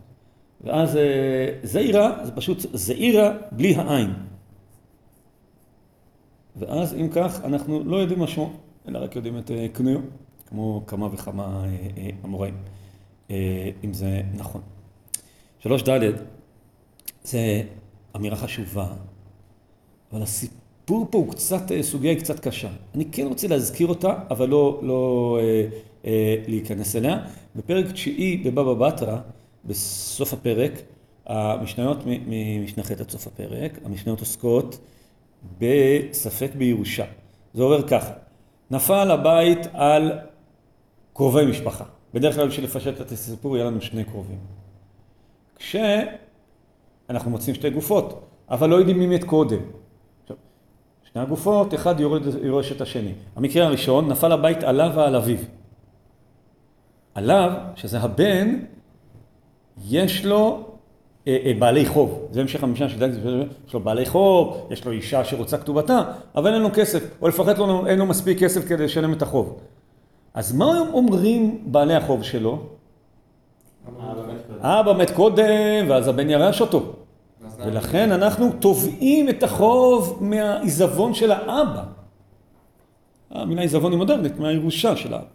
ואז אה, זעירה, זה פשוט זעירה בלי העין. ואז אם כך, אנחנו לא יודעים מה שמו, אלא רק יודעים את אה, כנויו, כמו כמה וכמה אמוראים, אם זה נכון. שלוש ד' זה אמירה חשובה אבל הסיפור פה הוא קצת, אה, סוגיה היא קצת קשה. אני כן רוצה להזכיר אותה, אבל לא, לא אה, אה, להיכנס אליה. בפרק תשיעי בבבא בתרא, בסוף הפרק, המשניות ממשנה ח' עד סוף הפרק, המשניות עוסקות בספק בירושה. זה עובר ככה, נפל הבית על קרובי משפחה. בדרך כלל בשביל לפשט את הסיפור יהיה לנו שני קרובים. כשאנחנו מוצאים שתי גופות, אבל לא יודעים מי מת קודם. שני הגופות, אחד יורד, יורש את השני. המקרה הראשון, נפל הבית עליו ועל אביו. עליו, שזה הבן, יש לו בעלי חוב. זה המשך המשנה שדלתי, יש לו בעלי חוב, יש לו אישה שרוצה כתובתה, אבל אין לו כסף, או לפחות לא, אין לו מספיק כסף כדי לשלם את החוב. אז מה אומרים בעלי החוב שלו? אבא מת קודם, ואז הבן ירש אותו. ולכן אנחנו תובעים את החוב מהעיזבון של האבא. המילה עיזבון היא מודרנית, מהירושה של האבא.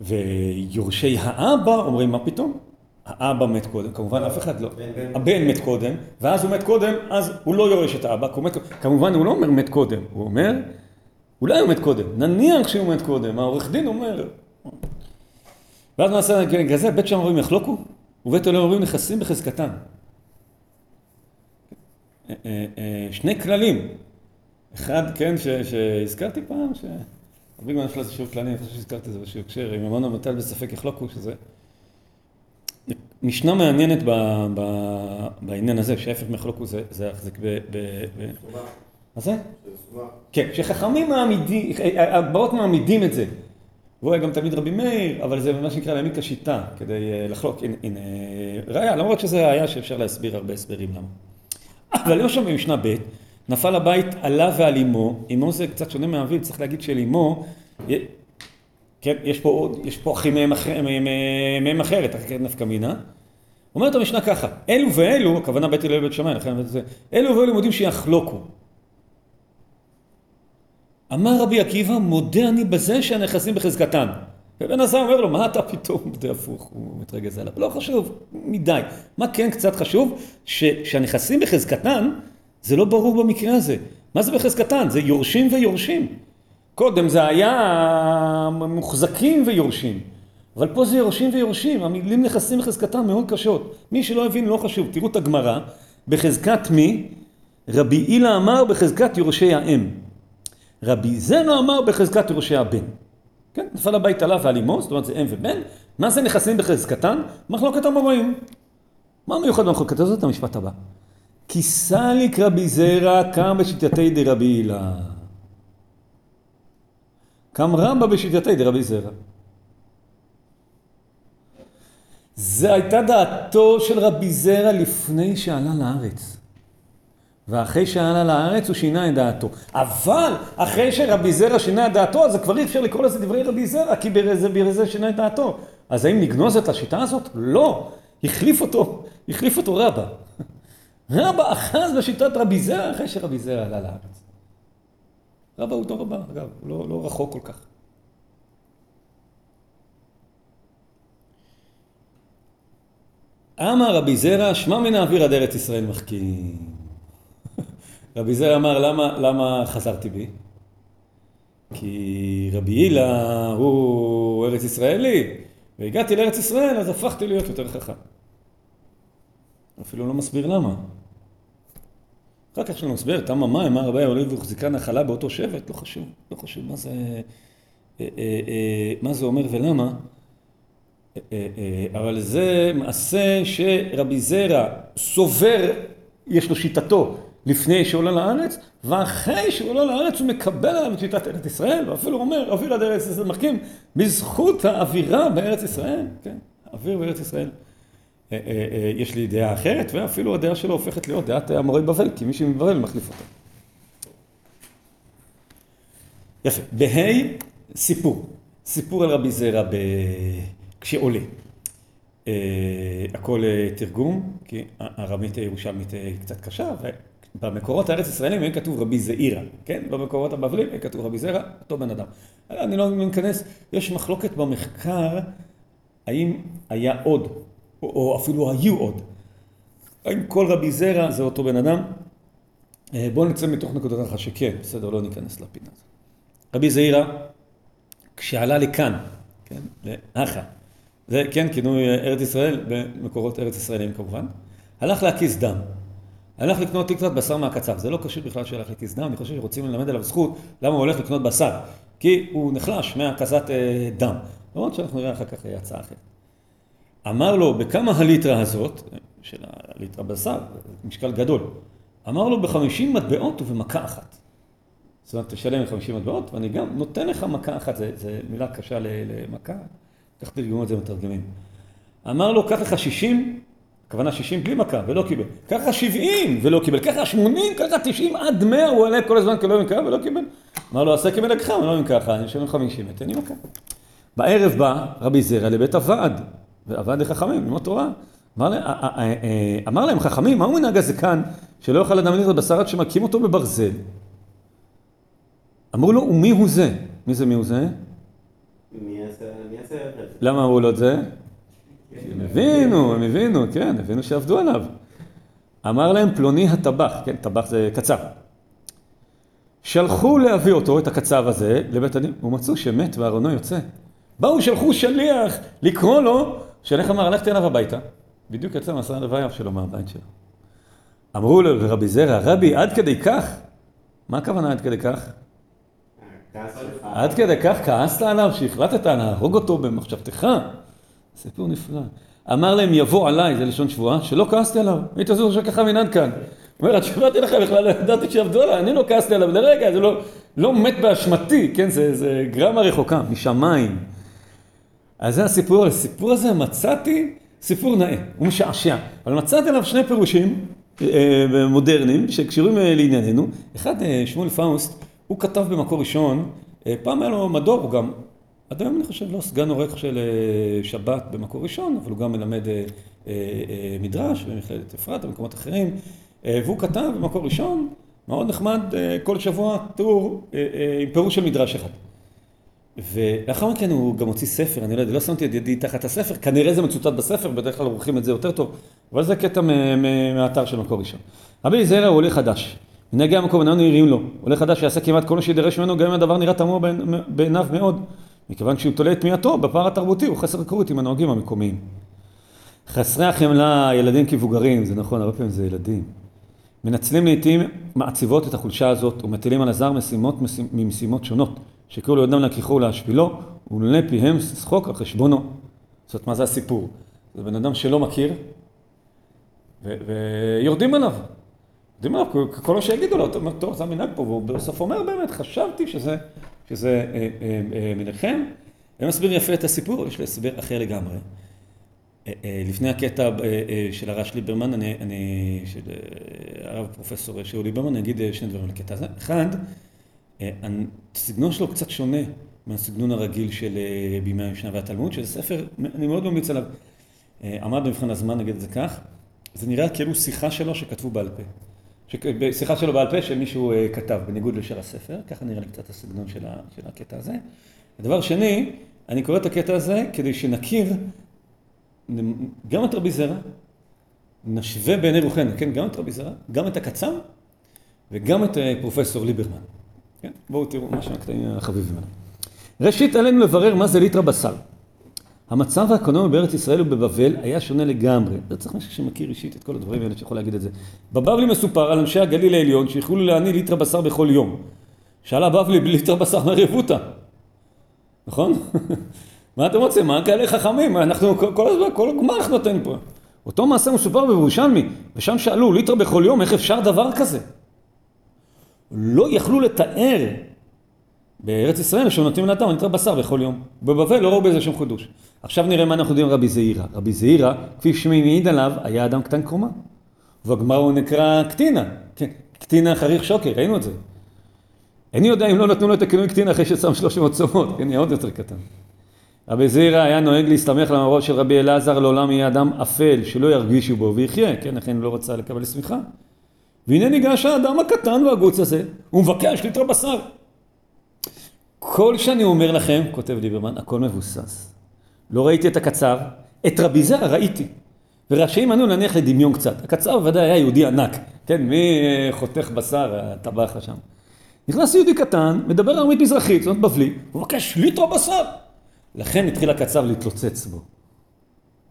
ויורשי האבא אומרים, מה פתאום? האבא מת קודם, כמובן אף אחד לא. הבן מת קודם, ואז הוא מת קודם, אז הוא לא יורש את האבא, כמובן הוא לא אומר מת קודם, הוא אומר, אולי הוא מת קודם, נניח שהוא מת קודם, העורך דין אומר. ואז נעשה, בגלל זה בית שם אומרים יחלוקו, ובית אלוהים אומרים נכסים בחזקתם. אה, אה, אה, שני כללים. אחד, כן, שהזכרתי פעם, שרבי גמרא נפלא זה שיעור כללי, אני חושב שהזכרתי את זה בשיעור קשר, אם אמרנו מטל בספק יחלוקו, שזה... משנה מעניינת ב, ב, בעניין הזה, שההפך מחלוקו זה, זה להחזיק ב... ב, ב... מה זה? כן, שחכמים מעמידים, הבאות מעמידים את זה. והוא היה גם תלמיד רבי מאיר, אבל זה מה שנקרא להעמיד את השיטה, כדי אה, לחלוק, הנה, הנה ראיה, למרות שזה ראיה שאפשר להסביר הרבה הסברים למה. אבל למשל במשנה ב', נפל הבית עליו ועל אמו, אמו זה קצת שונה מאביו, צריך להגיד של אמו, כן, יש פה, יש פה הכי מהם, מהם, מהם אחרת, אחרי נפקא מינה. אומרת המשנה ככה, אלו ואלו, הכוונה בית הלל ובית שמאי, לכן זה, אלו ואלו יודעים שיחלוקו. אמר רבי עקיבא, מודה אני בזה שהנכסים בחזקתן. ובן עזר אומר לו, מה אתה פתאום מודה הפוך, הוא מתרגז עליו. לא חשוב, מדי. מה כן קצת חשוב? ש, שהנכסים בחזקתן, זה לא ברור במקרה הזה. מה זה בחזקתן? זה יורשים ויורשים. קודם זה היה מוחזקים ויורשים. אבל פה זה יורשים ויורשים, המילים נכסים בחזקתם מאוד קשות. מי שלא הבין לא חשוב, תראו את הגמרא, בחזקת מי? רבי הילה אמר בחזקת יורשי האם. רבי זנו אמר בחזקת יורשי הבן. כן, נפל הבית עליו ועל אמו, זאת אומרת זה אם ובן. מה זה נכסים בחזקתן? מחלוקת המוראים. מה מיוחד במחלוקת הזאת? המשפט הבא. כי סליק רבי זרע קם בשיטתי דרבי הילה. קם רמב"א בשיטתי דרבי זרע. זה הייתה דעתו של רבי זרע לפני שעלה לארץ. ואחרי שעלה לארץ הוא שינה את דעתו. אבל אחרי שרבי זרע שינה את דעתו, אז כבר אי אפשר לקרוא לזה דברי רבי זרע, כי ברזה זה שינה את דעתו. אז האם נגנוז את השיטה הזאת? לא. החליף אותו, החליף אותו רבא. רבא אחז בשיטת רבי זרע אחרי שרבי זרע עלה לארץ. רבא הוא אותו רבא, אגב, לא, לא רחוק כל כך. אמר רבי זרע, שמע מן האוויר עד ארץ ישראל מחכים. רבי זרע אמר, למה, למה חזרתי בי? כי רבי הילה הוא ארץ ישראלי, והגעתי לארץ ישראל, אז הפכתי להיות יותר חכם. אפילו לא מסביר למה. אחר כך שלנו מסביר, תמה מים, מה רבי עולה והוחזיקה נחלה באותו שבט, לא חשוב, לא חשוב מה זה, אה, אה, אה, מה זה אומר ולמה. אבל זה מעשה שרבי זרע סובר, יש לו שיטתו לפני שהוא עולה לארץ, ואחרי שהוא עולה לארץ הוא מקבל עליו את שיטת ארץ ישראל, ואפילו אומר, אוויר עד ארץ ישראל מחכים, בזכות האווירה בארץ ישראל, כן, האוויר בארץ ישראל. יש לי דעה אחרת, ואפילו הדעה שלו הופכת להיות דעת המורה בבל, כי מי מבבל מחליף אותו. יפה. בה' סיפור. סיפור על רבי זרע ב... כשעולה. Uh, הכל uh, תרגום, כי הארמית הירושלמית קצת קשה, ובמקורות הארץ ישראלים אין כתוב רבי זעירה, כן? במקורות הבבלים אין כתוב רבי זרע, אותו בן אדם. אני לא מכנס, יש מחלוקת במחקר, האם היה עוד, או, אפילו היו עוד. האם כל רבי זרע זה אותו בן אדם? Uh, בואו נצא מתוך נקודת אחת שכן, בסדר, לא ניכנס לפינה הזאת. רבי זעירה, כשעלה לכאן, כן, לאחה, זה כן כינוי ארץ ישראל, במקורות ארץ ישראלים כמובן. הלך להקיס דם. הלך לקנות לקנות בשר מהקצב. זה לא קשור בכלל שהוא הלך להקיס דם, אני חושב שרוצים ללמד עליו זכות למה הוא הולך לקנות בשר. כי הוא נחלש מהקזת אה, דם. למרות שאנחנו נראה אחר כך הצעה אחרת. אמר לו, בכמה הליטרה הזאת, של הליטרה בשר, משקל גדול, אמר לו בחמישים מטבעות ובמכה אחת. זאת אומרת, תשלם חמישים מטבעות, ואני גם נותן לך מכה אחת, זו מילה קשה למכה. איך תרגמו את זה מתרגמים. אמר לו, קח לך שישים, הכוונה שישים בלי מכה, ולא קיבל. קח לך שבעים, ולא קיבל. קח לך שמונים, קח לך תשעים, עד מאה, הוא עולה כל הזמן כלא ימכר, ולא קיבל. אמר לו, עשה כמנהגך, ולא ימכר לך, אני אשלם חמישים, תן לי מכה. בערב בא רבי זרע לבית הוועד, ועבד לחכמים, ללמוד תורה. אמר, להם, חכמים, מהו מנהג הזה כאן, שלא יאכל אדם לראות בשר עד שמכים אותו בברזל? אמרו לו, ומי הוא זה? מי זה מי הוא זה? למה אמרו לו את זה? הם הבינו, הם הבינו, כן, הבינו שעבדו עליו. אמר להם פלוני הטבח, כן, טבח זה קצב. שלחו להביא אותו, את הקצב הזה, לבית הדין, ומצאו שמת וארונו יוצא. באו, שלחו שליח לקרוא לו, שליח אמר, הלכתי אליו הביתה. בדיוק יצא מסע הלוויה שלו מהבית שלו. אמרו לו לרבי זרע, רבי, עד כדי כך? מה הכוונה עד כדי כך? עד כדי כך כעסת עליו שהחלטת להרוג אותו במחשבתך? סיפור נפלא. אמר להם יבוא עליי, זה לשון שבועה, שלא כעסתי עליו. היית זוכר שככה מנהד כאן. אומר, התשובה לך בכלל, לא ידעתי שעבדו עליי, אני לא כעסתי עליו לרגע, זה לא, לא מת באשמתי, כן, זה, זה גרמה רחוקה, משמיים. אז זה הסיפור, הסיפור הזה מצאתי סיפור נאה, הוא משעשע, אבל מצאתי עליו שני פירושים אה, מודרניים שקשורים אה, לענייננו. אחד, אה, שמואל פאוסט, הוא כתב במקור ראשון, פעם היה לו מדור, הוא גם עד היום אני חושב, לא סגן עורך של אה, שבת במקור ראשון, אבל הוא גם מלמד אה, אה, מדרש במכללת אפרת ובמקומות אחרים, והוא כתב במקור ראשון, מאוד נחמד, כל שבוע טור עם פירוש של מדרש אחד. ולאחר מכן הוא גם הוציא ספר, אני לא יודע, לא שמתי את ידי תחת הספר, כנראה זה מצוטט בספר, בדרך כלל עורכים את זה יותר טוב, אבל זה קטע מהאתר של מקור ראשון. רבי זרע הוא עולה חדש. מנהגי המקום איננו נראים לו. עולה חדש שיעשה כמעט כל מה שידרש ממנו, גם אם הדבר נראה תמוה בעיניו מאוד. מכיוון שהוא תולה את תמיהתו בפער התרבותי, הוא חסר היכרות עם הנוהגים המקומיים. חסרי החמלה, ילדים כבוגרים, זה נכון, הרבה פעמים זה ילדים. מנצלים לעיתים מעציבות את החולשה הזאת ומטילים על הזר משימות ממשימות שונות, שיקראו לידם להכיחו ולהשפילו, ולולא פיהם שחוק על חשבונו. זאת מה זה הסיפור? זה בן אדם שלא מכיר, ויורדים עליו. יורדים עליו, כל מה שיגידו לו, אתה אומר, טוב, זה המנהג פה, והוא בסוף אומר באמת, חשבתי שזה, שזה אה, אה, אה, מנחם. הם מסבירים יפה את הסיפור, יש לי הסבר אחר לגמרי. לפני הקטע של הרש ליברמן, אני, אני של הרב פרופסור שאול ליברמן, אני אגיד שני דברים על הקטע הזה. אחד, הסגנון שלו קצת שונה מהסגנון הרגיל של אה, בימי המשנה והתלמוד, שזה ספר, אני מאוד ממליץ עליו. אה, עמד במבחן הזמן, נגיד את זה כך. זה נראה כאילו שיחה שלו שכתבו בעל פה. שיחה שלו בעל פה שמישהו אה, כתב, בניגוד לשאר הספר, ככה נראה לי קצת הסגנון של, ה, של הקטע הזה. הדבר שני, אני קורא את הקטע הזה כדי שנכיר גם את רבי זרע, נשווה בעיני רוחנו, כן, גם את רבי זרע, גם את הקצר וגם את אה, פרופסור ליברמן. כן? בואו תראו מה שהקטעים החביבים האלה. ראשית, עלינו לברר מה זה ליטרה בשר. המצב האקונומי בארץ ישראל ובבבל היה שונה לגמרי. לא צריך מישהו שמכיר אישית את כל הדברים האלה שיכול להגיד את זה. בבבלי מסופר על אנשי הגליל העליון שיכולו להניע ליטר בשר בכל יום. שאלה הבבלי בלי ליטר בשר מהרבותא. נכון? מה אתם רוצים? מה כאלה חכמים? אנחנו כל הזמן, כל הגמח נותן פה. אותו מעשה מסופר בירושלמי, ושם שאלו ליטר בכל יום, איך אפשר דבר כזה? לא יכלו לתאר בארץ ישראל שנותנים לאדם ליטר בשר בכל יום. בבבל לא ראו בזה שום חידוש. עכשיו נראה מה אנחנו יודעים רבי זעירא. רבי זעירא, כפי שמי מעיד עליו, היה אדם קטן קומה. והגמר הוא נקרא קטינה. כן, קטינה חריך שוקר, ראינו את זה. איני יודע אם לא נתנו לו את הכינוי קטינה אחרי ששם 300 צומות, כן, נהיה עוד יותר קטן. רבי זעירא היה נוהג להסתמך למראות של רבי אלעזר, לעולם יהיה אדם אפל, שלא ירגישו בו ויחיה, כן, לכן לא רצה לקבל סמיכה. והנה ניגש האדם הקטן והגוץ הזה, הוא מבקש ליטר בשר. כל שאני אומר לכם, כותב ליברמן, הכל מבוסס. לא ראיתי את הקצר, את רבי זרע ראיתי. ורשאים אנו נניח לדמיון קצת. הקצר בוודאי היה יהודי ענק, כן, מי חותך בשר, הטבח שם. נכנס יהודי קטן, מדבר ארמית מזרחית, זאת בבלי, הוא מבקש ליטר בשר. לכן התחיל הקצר להתלוצץ בו.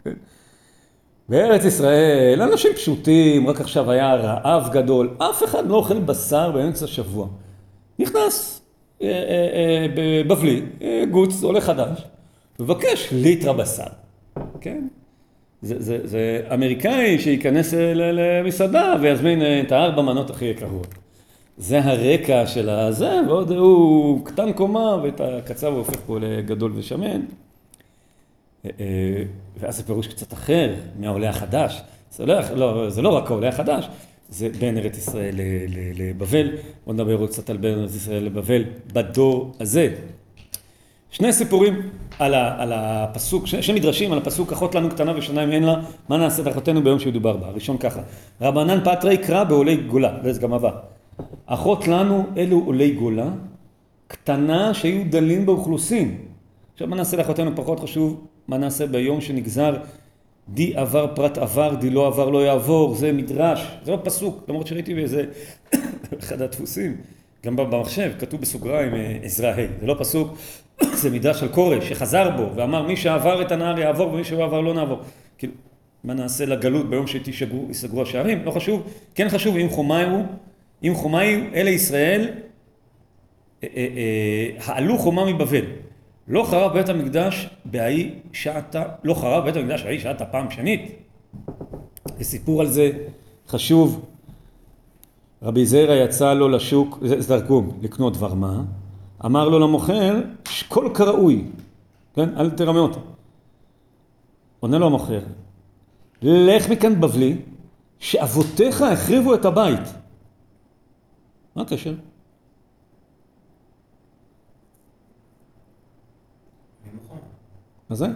כן. בארץ ישראל, אנשים פשוטים, רק עכשיו היה רעב גדול, אף אחד לא אוכל בשר באמצע השבוע. נכנס אה, אה, אה, בבלי, גוץ, עולה חדש, מבקש ליטרה בשר, כן? זה, זה, זה אמריקאי שייכנס למסעדה ויזמין את הארבע מנות הכי יקרות. זה הרקע של הזה, ועוד הוא קטן קומה ואת הקצר הוא הופך פה לגדול ושמן. ואז זה פירוש קצת אחר מהעולה החדש. זה לא, לא, זה לא רק העולה החדש, זה בין ארץ ישראל לבבל. בואו נדבר עוד קצת על בין ארץ ישראל לבבל בדור הזה. שני סיפורים על, ה, על הפסוק, שני מדרשים על הפסוק אחות לנו קטנה ושניים אין לה, מה נעשה תחתנו ביום שידובר בה. הראשון ככה, רבנן פטרי קרא בעולי גולה, וזה גם הבא. אחות לנו אלו עולי גולה, קטנה שהיו דלים באוכלוסין. עכשיו מה נעשה לאחותינו פחות חשוב, מה נעשה ביום שנגזר די עבר פרט עבר, די לא עבר לא יעבור, זה מדרש, זה לא פסוק, למרות שראיתי באיזה אחד הדפוסים, גם במחשב, כתוב בסוגריים אה, עזרא ה', זה לא פסוק, זה מדרש על כורש שחזר בו ואמר מי שעבר את הנהר יעבור ומי שלא עבר לא נעבור. כאילו, מה נעשה לגלות ביום שיסגרו השערים? לא חשוב, כן חשוב אם חומיו, אם חומיו אלה ישראל, אה, אה, העלו חומה מבבל. לא חרב בית המקדש בהאי שעתה, לא חרב בית המקדש בהאי שעתה פעם שנית. וסיפור על זה חשוב. רבי זרע יצא לו לשוק, זה תרגום, לקנות דבר מה. אמר לו למוכר, שקול כראוי, כן? אל תרמה אותה. עונה לו המוכר, לך מכאן בבלי, שאבותיך החריבו את הבית. מה הקשר? מה זה?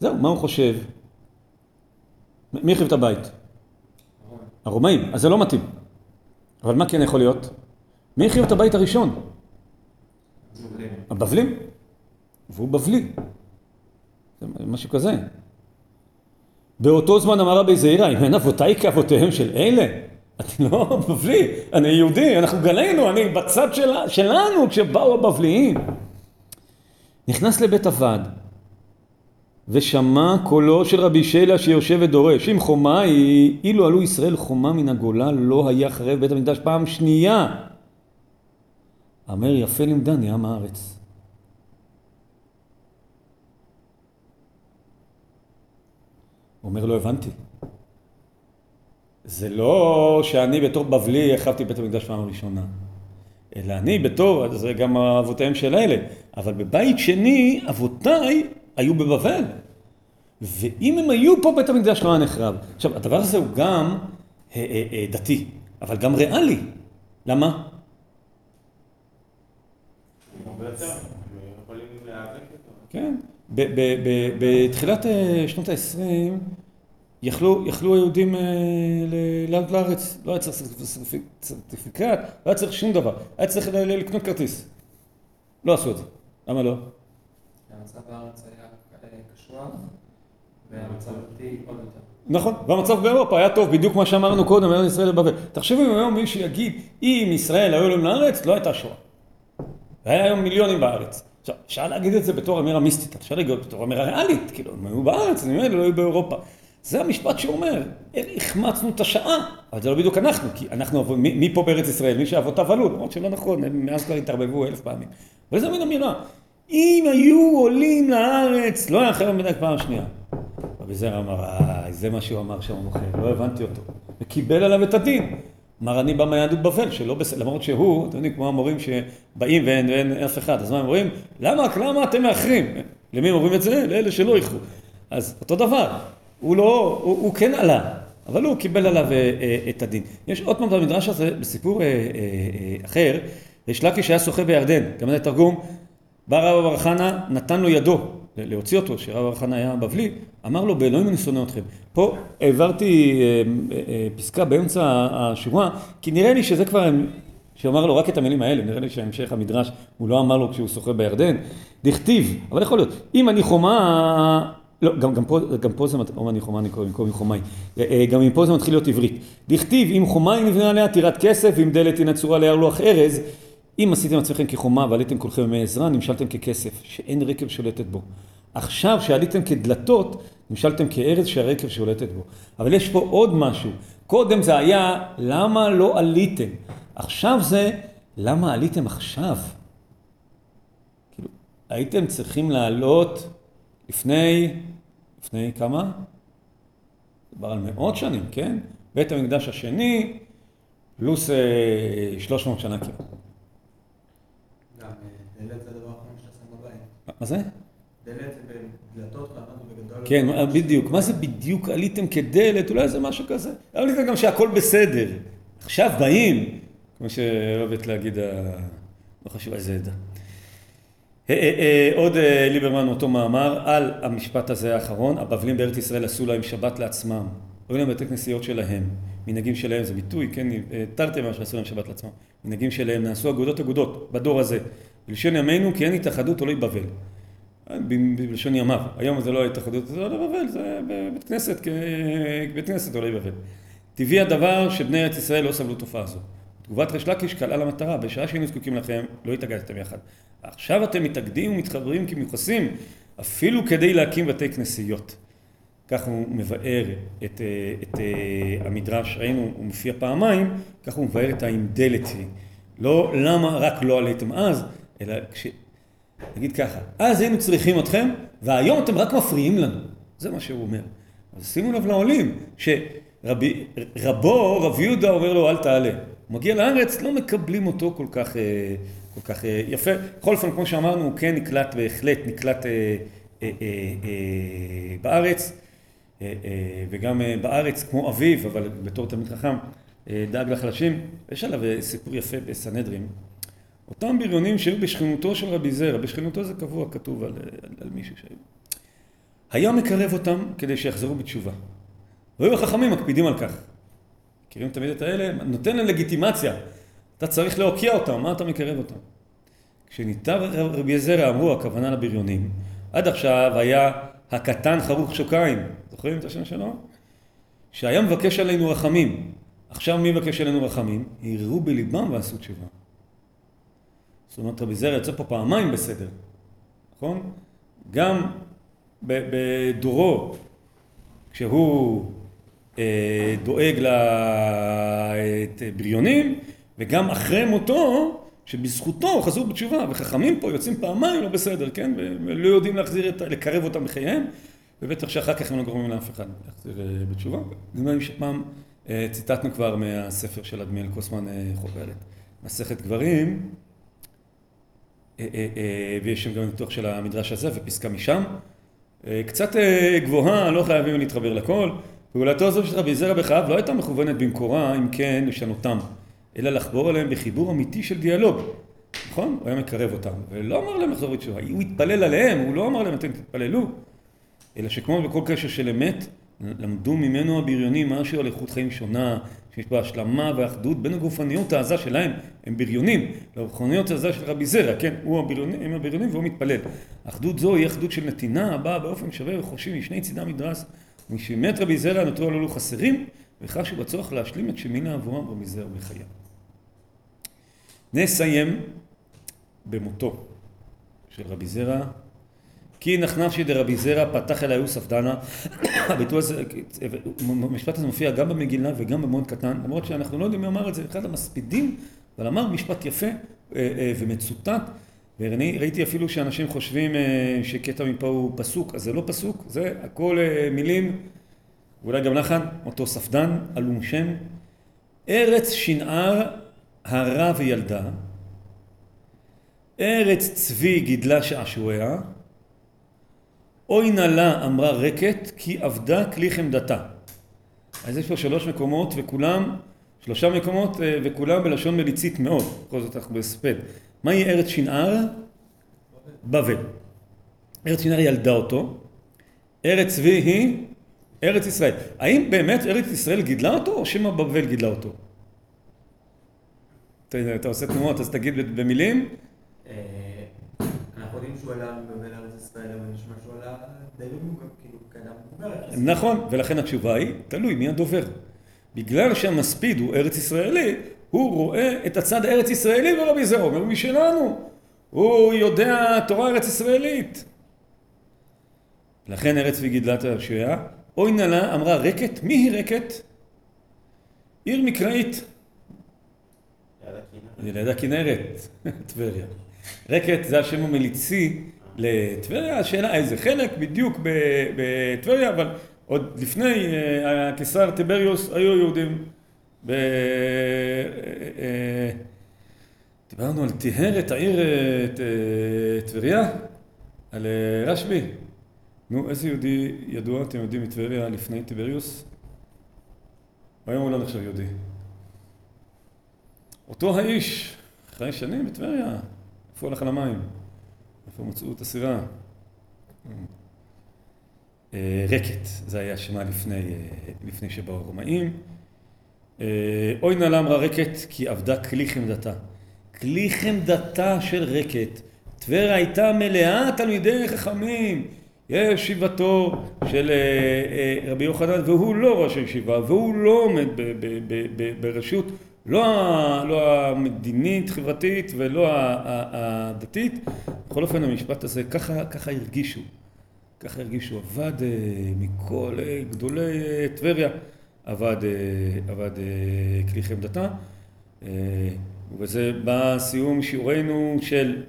זהו, מה הוא חושב? מי החריב את הבית? הרומאים, אז זה לא מתאים. אבל מה כן יכול להיות? מי החריב את הבית הראשון? הבבלים. והוא בבלי. זה משהו כזה. באותו זמן אמר רבי זעירא, אם אין אבותיי כאבותיהם של אלה, אני לא בבלי, אני יהודי, אנחנו גלינו, אני בצד של, שלנו כשבאו הבבליים. נכנס לבית הוועד ושמע קולו של רבי שלה שיושב ודורש, אם חומה היא, אילו עלו ישראל חומה מן הגולה לא היה חרב בית המקדש פעם שנייה. אמר יפה לימדני עם הארץ. אומר לא הבנתי. זה לא שאני בתור בבלי החרבתי בית המקדש פעם הראשונה, אלא אני בתור, זה גם אבותיהם של אלה, אבל בבית שני אבותיי היו בבבל. ואם הם היו פה בית המקדש לא היה נחרב. עכשיו, הדבר הזה הוא גם אה, אה, אה, דתי, אבל גם ריאלי. למה? כן, בתחילת שנות ה-20 יכלו, היהודים לעלות לארץ, לא היה צריך סרטיפיקט, לא היה צריך שום דבר, היה צריך לקנות כרטיס. לא עשו את זה. למה לא?
המצב בארץ היה
נכון, והמצב באירופה היה טוב, בדיוק מה שאמרנו קודם, ארץ ישראל לבבל. תחשבו אם היום מישהו יגיד, אם ישראל היו עולים לארץ, לא הייתה שואה. והיה היום מיליונים בארץ. עכשיו, אפשר להגיד את זה בתור אמירה מיסטית, אפשר להגיד בתור אמירה ריאלית, כאילו, הם היו בארץ, אני אומר, לא היו באירופה. זה המשפט שאומר, החמצנו את השעה, אבל זה לא בדיוק אנחנו, כי אנחנו, מי, מי פה בארץ ישראל? מי שאבותיו עלו, למרות שלא נכון, מאז כבר התערבבו אלף פעמים. אבל זה מין אמירה, אם היו עולים לארץ, לא היה חייב מדי פעם שנייה. רבי זר אמר, אה, זה מה שהוא אמר שם המוכר, לא הבנתי אותו. וקיבל עליו את הדין. אמר, אני בא מהיהדות בבל, שלא בסדר, למרות שהוא, אתם יודעים, כמו המורים שבאים ואין, ואין אף אחד, אז מה הם אומרים? למה, למה אתם מאחרים? למי הם אומרים את זה? לאלה שלא איחרו. אז אותו דבר, הוא לא, הוא, הוא כן עלה, אבל הוא קיבל עליו אה, אה, את הדין. יש עוד פעם במדרש הזה, בסיפור אה, אה, אה, אחר, יש לקיש היה שוחה בירדן, גם זה תרגום, בא רב בר חנה, נתן לו ידו להוציא אותו, שרב בר חנה היה בבלי, אמר לו, באלוהים אני שונא אתכם. פה העברתי אה, אה, פסקה באמצע השורה, כי נראה לי שזה כבר, שאמר לו רק את המילים האלה, נראה לי שהמשך המדרש, הוא לא אמר לו כשהוא שוחה בירדן, דכתיב, אבל יכול להיות, אם אני חומה... לא, גם, גם, פה, גם פה זה, או אני חומה קורא במקום חומאי, גם פה זה מתחיל להיות עברית. דכתיב, אם חומאי נבנה עליה טירת כסף, ואם דלת היא נצורה ליד לוח ארז, אם עשיתם עצמכם כחומה ועליתם כולכם במי עזרא, נמשלתם ככסף, שאין רקב שולטת בו. עכשיו שעליתם כדלתות, נמשלתם כארז שהרקב שולטת בו. אבל יש פה עוד משהו. קודם זה היה, למה לא עליתם? עכשיו זה, למה עליתם עכשיו? כאילו, הייתם צריכים לעלות לפני, לפני כמה? מדובר על מאות שנים, כן? בית המקדש השני, פלוס 300 שנה כמעט.
דלת זה הדבר האחרון שעשינו בבית.
מה זה?
דלת זה בדלתות, בגדול.
כן, בדיוק. מה זה בדיוק עליתם כדלת? אולי זה משהו כזה. עליתם גם שהכל בסדר. עכשיו באים, כמו שאוהבת להגיד, לא חשוב איזה עדה. עוד ליברמן אותו מאמר על המשפט הזה האחרון, הבבלים בארץ ישראל עשו להם שבת לעצמם, היו להם בתי כנסיות שלהם, מנהגים שלהם, זה ביטוי, כן, תרתי מה שעשו להם שבת לעצמם, מנהגים שלהם, נעשו אגודות אגודות בדור הזה, בלשון ימינו כי אין התאחדות עולי בבל, בלשון ימיו, היום זה לא התאחדות עולי בבל, זה בית כנסת, בית כנסת עולי בבל. טבעי הדבר שבני ארץ ישראל לא סבלו תופעה זו. תגובת ריש לקיש קלעה למטרה, בשעה שהיינו זקוקים לכם, לא התאגדתם יחד. עכשיו אתם מתאגדים ומתחברים כמיוחסים, אפילו כדי להקים בתי כנסיות. כך הוא מבאר את, את המדרש, ראינו, הוא מופיע פעמיים, כך הוא מבאר את האימדלת היא. לא למה רק לא עליתם אז, אלא כש... נגיד ככה, אז היינו צריכים אתכם, והיום אתם רק מפריעים לנו. זה מה שהוא אומר. אז שימו לב לעולים, שרבו, רב יהודה אומר לו, אל תעלה. הוא מגיע לארץ, לא מקבלים אותו כל כך, כל כך יפה. בכל אופן, כמו שאמרנו, הוא כן נקלט בהחלט, נקלט בארץ, וגם בארץ, כמו אביו, אבל בתור תלמיד חכם, דאג לחלשים. יש עליו סיפור יפה בסנהדרין. אותם בריונים שהיו בשכנותו של רבי זרע, בשכנותו זה קבוע, כתוב על, על, על מישהו שהיו. היה מקרב אותם כדי שיחזרו בתשובה. והיו החכמים מקפידים על כך. מכירים תמיד את האלה? נותן להם לגיטימציה. אתה צריך להוקיע אותם, מה אתה מקרב אותם? כשניתב רבי זרע אמרו, הכוונה לבריונים, עד עכשיו היה הקטן חרוך שוקיים, זוכרים את השם שלו? שהיה מבקש עלינו רחמים. עכשיו מי מבקש עלינו רחמים? הרהרו בליבם ועשו תשובה. זאת אומרת, רבי זרע יצא פה פעמיים בסדר, נכון? גם בדורו, כשהוא אה, דואג לבריונים, וגם אחרי מותו, שבזכותו חזרו בתשובה, וחכמים פה יוצאים פעמיים לא בסדר, כן? ולא יודעים להחזיר את, לקרב אותם בחייהם, ובטח שאחר כך הם לא גורמים לאף אחד להחזיר אה, בתשובה. נדמה לי שפעם אה, ציטטנו כבר מהספר של אדמיאל קוסמן חוברת, מסכת גברים, ויש שם גם ניתוח של המדרש הזה ופסקה משם. קצת גבוהה, לא חייבים להתחבר לכל. פעולתו הזו של רבי זרע בחייו לא הייתה מכוונת במקורה, אם כן, לשנותם, אלא לחבור עליהם בחיבור אמיתי של דיאלוג. נכון? הוא היה מקרב אותם, ולא אמר להם לחזור בתשובה, הוא התפלל עליהם, הוא לא אמר להם אתם תתפללו, אלא שכמו בכל קשר של אמת, למדו ממנו הבריונים משהו על איכות חיים שונה, שיש בה השלמה ואחדות בין הגופניות העזה שלהם, הם בריונים, לרוחניות העזה של רבי זרע, כן, הוא הבריונים, הם הבריונים והוא מתפלל. אחדות זו היא אחדות של נתינה הבאה באופן שווה וחופשי משני צידי המדרס משמת רבי זרע נותרו הללו חסרים, וחשו בצורך להשלים את שמינה עבורם רבי זרע בחייו. נסיים במותו של רבי זרע. כי נחנפשי דרבי זרע פתח אל היוסף דנה, הביטוי הזה, המשפט הזה מופיע גם במגילה וגם במועד קטן, למרות שאנחנו לא יודעים מי אמר את זה, אחד המספידים, אבל אמר משפט יפה אה, אה, ומצוטט, ואני ראיתי אפילו שאנשים חושבים אה, שקטע מפה הוא פסוק, אז זה לא פסוק, זה הכל מילים, ואולי גם נחן, אותו ספדן, עלום שם. ארץ שנער הרה וילדה, ארץ צבי גידלה שעשועיה, אוי נלה אמרה רקת, כי אבדה כלי חמדתה. אז יש פה שלוש מקומות וכולם, שלושה מקומות אה, וכולם בלשון מליצית מאוד, בכל זאת אנחנו בהספד. מהי ארץ שנער? בבל. ארץ שנער ילדה אותו, ארץ צבי היא ארץ ישראל. האם באמת ארץ ישראל גידלה אותו, או שמא בבל גידלה אותו? אתה, אתה עושה תנועות, אז תגיד במילים.
שהוא עלה מבבל ארץ ישראל, אבל נשמע שהוא עלה די מבוגר, כאילו, כאדם מבוגר.
נכון, ולכן התשובה היא, תלוי מי הדובר. בגלל שהמספיד הוא ארץ ישראלי, הוא רואה את הצד הארץ ישראלי ברבי זרע, אומר משלנו, הוא יודע תורה ארץ ישראלית. לכן ארץ וגידלת השויה, אוי נלה אמרה רקת, מי היא רקת? עיר מקראית. ליד הכנרת, טבריה. רקת זה השם המליצי לטבריה, השאלה איזה חלק בדיוק בטבריה, אבל עוד לפני אה, הקיסר טיבריוס היו יהודים ב... אה, אה, דיברנו על טיהרת העיר טבריה, על רשב"י. נו, איזה יהודי ידוע אתם יודעים מטבריה לפני טיבריוס? היום הוא לא נחשב יהודי. אותו האיש, אחרי שנים בטבריה, איפה הלך על המים? איפה מצאו את הסירה? רקט, זה היה שמה לפני, לפני שבאו הרומאים. אוי נעלה אמרה רקט כי עבדה כלי חמדתה. כלי חמדתה של רקט. טבריה הייתה מלאה תלמידי חכמים. יש ישיבתו של רבי יוחנן והוא לא ראש הישיבה והוא לא עומד בראשות לא, לא המדינית חברתית ולא הדתית. בכל אופן המשפט הזה ככה, ככה הרגישו. ככה הרגישו, עבד מכל גדולי טבריה. עבד, אה, עבד אה, כלי חמדתה, אה, ובזה בא סיום שיעורנו של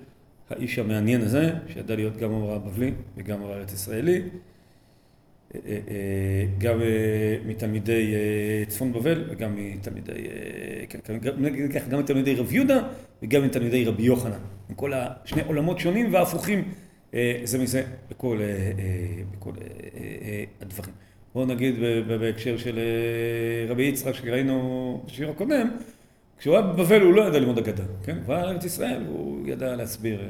האיש המעניין הזה, שידע להיות גם המורה הבבלי וגם המורה ארץ ישראלי, גם מתלמידי צפון בבל וגם מתלמידי, כן, גם מתלמידי רב יהודה וגם מתלמידי רבי יוחנן, עם כל השני עולמות שונים והפוכים זה מזה בכל, בכל הדברים. בואו נגיד בהקשר של אה, רבי יצחק שראינו בשיר הקודם, כשהוא היה בבבל הוא לא ידע ללמוד אגדה, כן? הוא היה לארץ ישראל והוא ידע להסביר, אה,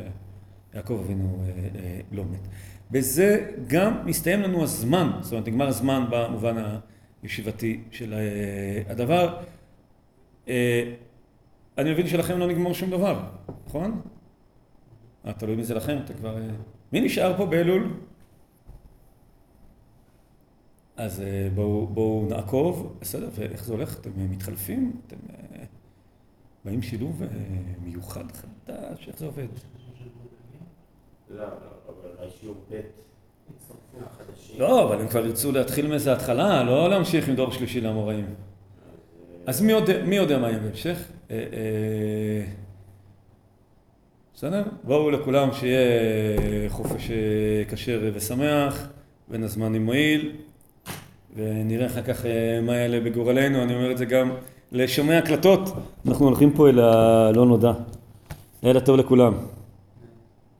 יעקב אבינו אה, לא מת. בזה גם מסתיים לנו הזמן, זאת אומרת נגמר הזמן במובן הישיבתי של הדבר. אני מבין שלכם לא נגמור שום דבר, נכון? אה, תלוי מי זה לכם, אתה כבר... מי נשאר פה באלול? אז בואו בוא נעקוב, בסדר, ואיך זה הולך? אתם מתחלפים? אתם באים שילוב מיוחד, חדש, איך זה עובד?
לא, לא,
לא, אבל הם כבר ירצו להתחיל מאיזה התחלה, לא להמשיך עם דור שלישי לאמוראים. אז מי יודע, מי יודע מה יהיה בהמשך? בסדר? בואו לכולם שיהיה חופש כשר ושמח, בין הזמנים מועיל, ונראה אחר כך מה יעלה בגורלנו, אני אומר את זה גם לשומעי הקלטות, אנחנו הולכים פה אל הלא נודע. לילה טוב לכולם.